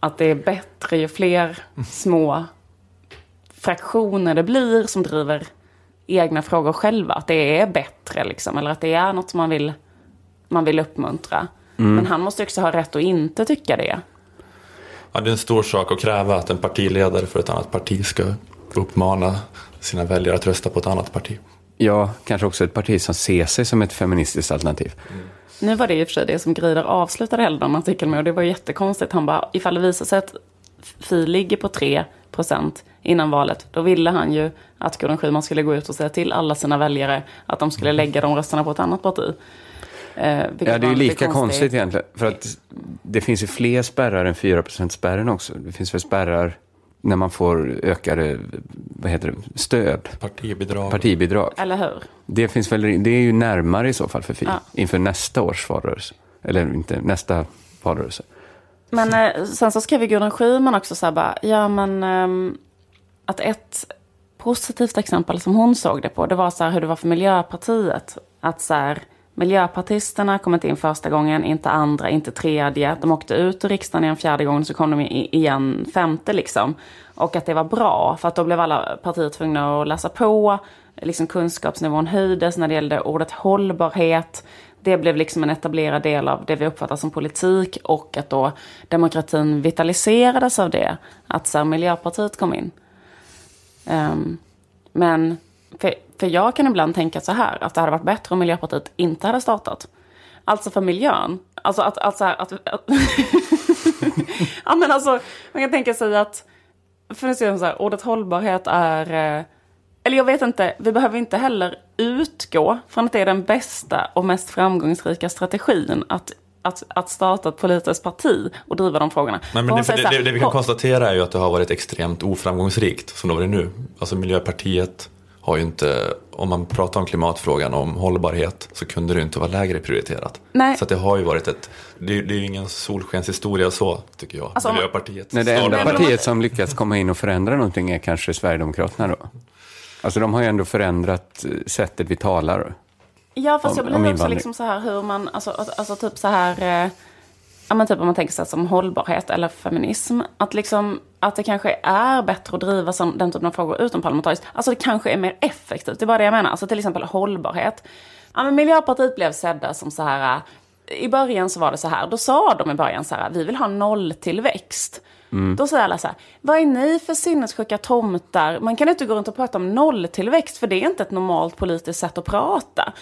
Att det är bättre ju fler små fraktioner det blir som driver egna frågor själva. Att det är bättre liksom, eller att det är något som man vill, man vill uppmuntra. Men han måste också ha rätt att inte tycka det. Ja, det är en stor sak att kräva att en partiledare för ett annat parti ska uppmana sina väljare att rösta på ett annat parti. Ja, kanske också ett parti som ser sig som ett feministiskt alternativ. Nu var det i och för sig det som Greider avslutade hela den artikeln med och det var jättekonstigt. Han bara, ifall det visar sig att Fi ligger på 3 procent innan valet, då ville han ju att Gudrun Schyman skulle gå ut och säga till alla sina väljare att de skulle lägga de rösterna på ett annat parti. Eh, Ja, det är ju lika konstigt egentligen. För att det finns ju fler spärrar än 4%-spärren också. Det finns väl spärrar när man får ökade vad heter det, stöd, Partibidrag. partibidrag. Eller hur? Det, finns väl, det är ju närmare i så fall för Fi Ja. inför nästa års valrörelse. Eller inte nästa valrörelse. Men eh, sen så skrev ju Gudrun Schyman också så här bara, ja men eh, att ett positivt exempel som hon såg det på, det var så här hur det var för Miljöpartiet. Att så här, Miljöpartisterna kom inte in första gången, inte andra, inte tredje. De åkte ut ur riksdagen igen fjärde gången, så kom de igen femte liksom. Och att det var bra, för att då blev alla partier tvungna att läsa på. Liksom kunskapsnivån höjdes när det gällde ordet hållbarhet. Det blev liksom en etablerad del av det vi uppfattar som politik och att då demokratin vitaliserades av det. Att så här, Miljöpartiet kom in. Um, men för, för jag kan ibland tänka så här, att det hade varit bättre om Miljöpartiet inte hade startat. Alltså för miljön. Alltså att, att, så här, att, att [laughs] ja men alltså, man kan tänka sig att, för att säga så här, ordet hållbarhet är, eh, eller jag vet inte, vi behöver inte heller utgå från att det är den bästa och mest framgångsrika strategin att att, att starta ett politiskt parti och driva de frågorna. Nej, men det, det, här, det, det vi kan "Hå- konstatera är ju att det har varit extremt oframgångsrikt som det har varit nu. Alltså Miljöpartiet har ju inte, om man pratar om klimatfrågan och om hållbarhet så kunde det ju inte vara lägre prioriterat. Nej. Så att det har ju varit ett, det, är- det är ju ingen solskenshistoria så tycker jag. Alltså, Miljöpartiet. Nej, det enda partiet som lyckats komma in och förändra någonting är kanske Sverigedemokraterna då. Alltså de har ju ändå förändrat eh, sättet vi talar. Ja, fast om- jag blir också liksom så här hur man, alltså, alltså, typ så här, eh, ja men typ om man tänker sig som hållbarhet eller feminism, att liksom, att det kanske är bättre att driva som, den typen av frågor utom parlamentariskt. Alltså det kanske är mer effektivt, det är bara det jag menar. Alltså till exempel hållbarhet. Ja men Miljöpartiet blev sedda som så här, eh, i början så var det så här, då sa de i början så här, vi vill ha nolltillväxt. Mm. Då säger alla så här, vad är ni för sinnessjuka tomtar? Man kan inte gå runt och prata om nolltillväxt, för det är inte ett normalt politiskt sätt att prata.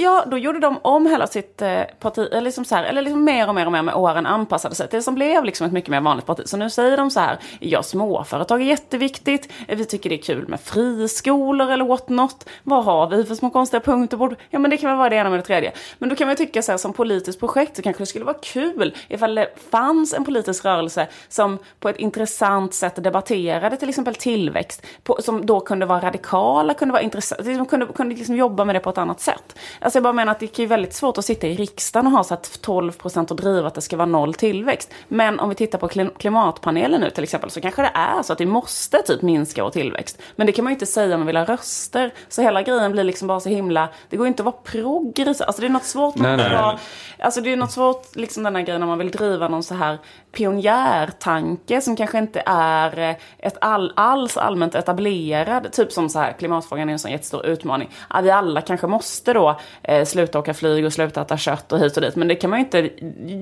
Ja, då gjorde de om hela sitt eh, parti, eller, liksom så här, eller liksom mer och mer och mer med åren anpassade sig till det som blev liksom ett mycket mer vanligt parti. Så nu säger de så här, ja småföretag är jätteviktigt, vi tycker det är kul med friskolor eller what not. Vad har vi för små konstiga punkter? Ja men det kan väl vara det ena med det tredje. Men då kan man ju tycka så här, som politiskt projekt så kanske det skulle vara kul ifall det fanns en politisk rörelse som på ett intressant sätt debatterade till exempel tillväxt, på, som då kunde vara radikala, kunde vara intressant, liksom kunde, kunde liksom jobba med det på ett annat sätt. Alltså jag bara menar att det är väldigt svårt att sitta i riksdagen och ha så att 12 procent och driva att det ska vara noll tillväxt. Men om vi tittar på klim- klimatpanelen nu till exempel så kanske det är så att vi måste typ minska vår tillväxt. Men det kan man ju inte säga om man vill ha röster. Så hela grejen blir liksom bara så himla, det går ju inte att vara progressiv. Alltså det är något svårt Nej, att nej, vara, alltså det är något svårt liksom den här grejen om man vill driva någon så här pionjärtanke som kanske inte är eh, ett all, alls allmänt etablerad. Typ som så här klimatfrågan är en sån jättestor utmaning. Ja, vi alla kanske måste då eh, sluta åka flyg och sluta äta kött och hit och dit. Men det kan man ju inte,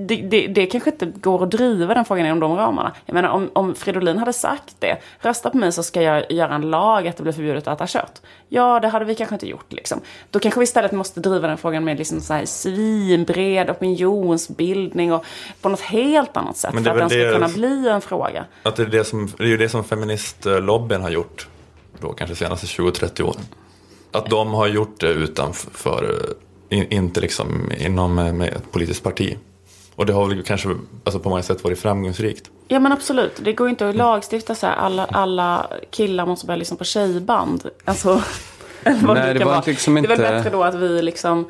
det, det, det kanske inte går att driva den frågan inom de ramarna. Jag menar om, om Fridolin hade sagt det, rösta på mig så ska jag göra en lag att det blir förbjudet att äta kött. Ja, det hade vi kanske inte gjort liksom. Då kanske vi istället måste driva den frågan med liksom så här svinbred opinionsbildning och på något helt annat sätt Men för det är att den ska det- kunna bli en fråga. Att det, är det, som, det är ju det som feministlobbyn har gjort då kanske de senaste 20-30 åren. Att de har gjort det utanför, in, inte liksom inom eh, med ett politiskt parti. Och det har väl kanske alltså på många sätt varit framgångsrikt. Ja men absolut, det går ju inte att lagstifta så här, alla, alla killar måste börja lyssna på tjejband. Alltså, [laughs] eller vad Nej, det kan var vara. liksom Det är väl inte- bättre då att vi liksom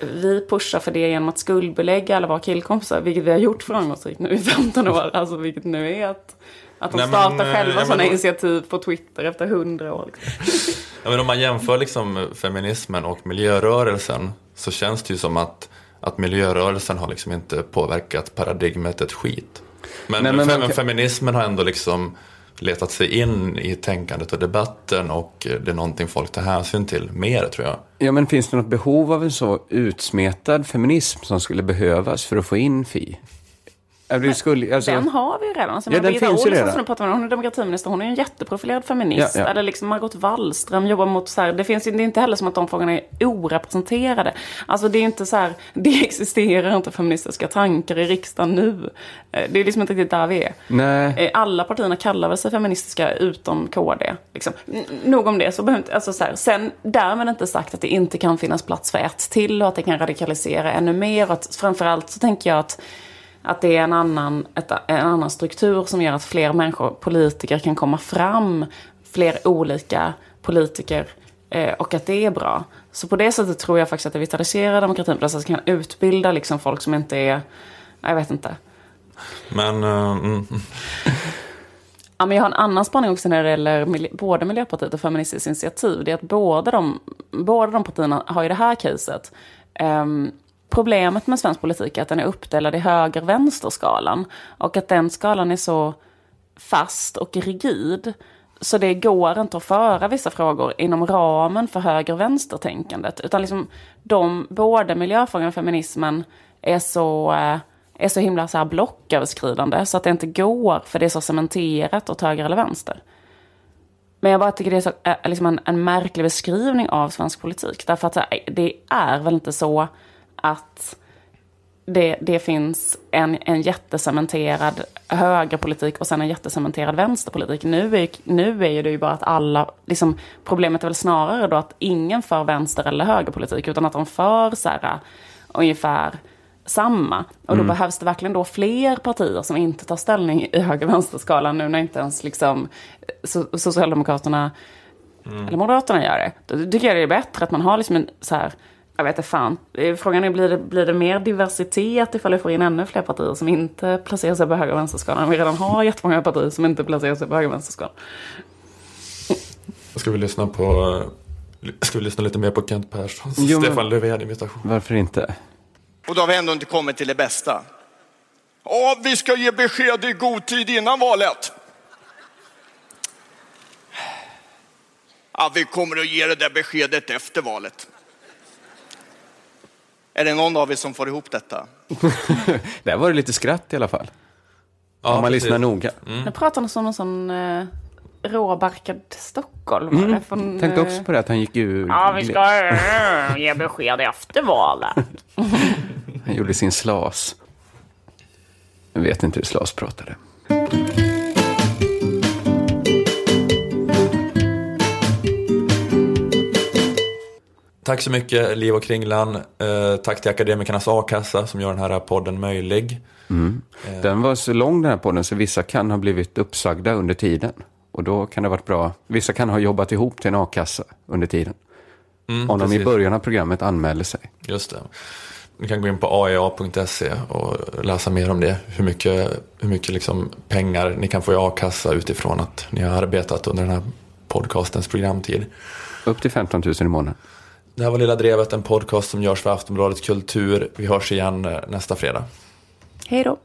vi pushar för det genom att skuldbelägga alla våra killkompisar, vilket vi har gjort framgångsrikt nu i 15 år. [laughs] Alltså vilket nu är att, att de Nej, men, startar eh, själva ja, men sådana då- initiativ på Twitter efter 100 år. Liksom. [laughs] Ja, men om man jämför liksom feminismen och miljörörelsen så känns det ju som att, att miljörörelsen har liksom inte påverkat paradigmet ett skit. Men, Nej, men fe- okej. feminismen har ändå liksom letat sig in i tänkandet och debatten och det är någonting folk tar hänsyn till mer tror jag. Ja, men finns det något behov av en så utsmetad feminism som skulle behövas för att få in Fi? Det skulle, alltså, Den har vi ju redan. Alltså, Ja, den Birgitta finns ju redan. som du pratar med, hon är demokratiminister, hon är ju en jätteprofilerad feminist. Ja, ja. Eller liksom Margot Wallström jobbar mot så här, det finns det är inte heller som att de frågorna är orepresenterade. Alltså det är inte så här, [laughs] det existerar inte feministiska tankar i riksdagen nu. Eh, Det är liksom inte riktigt där vi är. nej. Eh, Alla partierna kallar väl sig feministiska utom KD. Liksom. Nog om det. Så behöver inte, alltså så här, sen därmed inte sagt att det inte kan finnas plats för ett till och att det kan radikalisera ännu mer. Och att, framförallt så tänker jag att, att det är en annan, ett, en annan struktur som gör att fler människor, politiker, kan komma fram. Fler olika politiker. Eh, och att det är bra. Så på det sättet tror jag faktiskt att det vitaliserar demokratin. På det sättet kan utbilda liksom folk som inte är, jag vet inte. Men mm, Ja, men jag har en annan spaning också när det gäller mil- både Miljöpartiet och Feministiskt initiativ. Det är att båda de, båda de partierna har ju det här caset. Ehm, problemet med svensk politik är att den är uppdelad i höger-vänster-skalan. Och att den skalan är så fast och rigid. Så det går inte att föra vissa frågor inom ramen för höger-vänster-tänkandet. Utan liksom de, både miljöfrågan och feminismen är så, eh, är så himla så här blocköverskridande. Så att det inte går, för det är så cementerat åt höger eller vänster. Men jag bara tycker det är så, eh, liksom en, en märklig beskrivning av svensk politik. Därför att det är väl inte så att det, det finns en, en jättecementerad högerpolitik och sen en jättecementerad vänsterpolitik. Nu är, nu är det ju bara att alla, liksom, problemet är väl snarare då att ingen för vänster eller högerpolitik utan att de för så här, ungefär samma. Och då behövs det verkligen då fler partier som inte tar ställning i höger-vänsterskalan nu när inte ens liksom so- Socialdemokraterna eller Moderaterna gör det. Då tycker jag det är bättre att man har liksom en så här, jag vet inte fan. Eh, Frågan är, blir det, blir det mer diversitet ifall vi får in ännu fler partier som inte placerar sig på höger och vänsterskalan? Vi redan har jättemånga partier som inte placerar sig på höger och vänsterskalan. ska vi lyssna på Ska vi lyssna lite mer på Kent Perssons Jo, men- Stefan Löfven-imitation? Varför inte? Och då har vi ändå inte kommit till det bästa. Ja, vi ska ge besked i god tid innan valet. Ja, vi kommer att ge det där beskedet efter valet. Är det någon av er som får ihop detta? [laughs] Där var det lite skratt i alla fall. Ja, Om man precis. lyssnar noga. Nu pratar han som en sån eh, råbarkad stockholmare. Mm. Från, Tänkte eh, också på det, att han gick ur... Ja, vi ska eh, ge besked efter valet. [laughs] Han gjorde sin slas. Jag vet inte hur slas pratade. Tack så mycket Liv och Kringlan. Eh, tack till Akademikernas A-kassa som gör den här podden möjlig. Den var så lång den här podden så vissa kan ha blivit uppsagda under tiden. Och då kan det ha varit bra. Vissa kan ha jobbat ihop till en a-kassa under tiden. Mm, Om de i precis. början av programmet anmäler sig. Just det. Ni kan gå in på aea.se och läsa mer om det. Hur mycket, hur mycket liksom pengar ni kan få i a-kassa utifrån att ni har arbetat under den här podcastens programtid. Upp till 15 000 i månaden. Det här var Lilla Drevet, en podcast som görs för Aftonbladet Kultur. Vi hörs igen eh, nästa fredag. Hej då.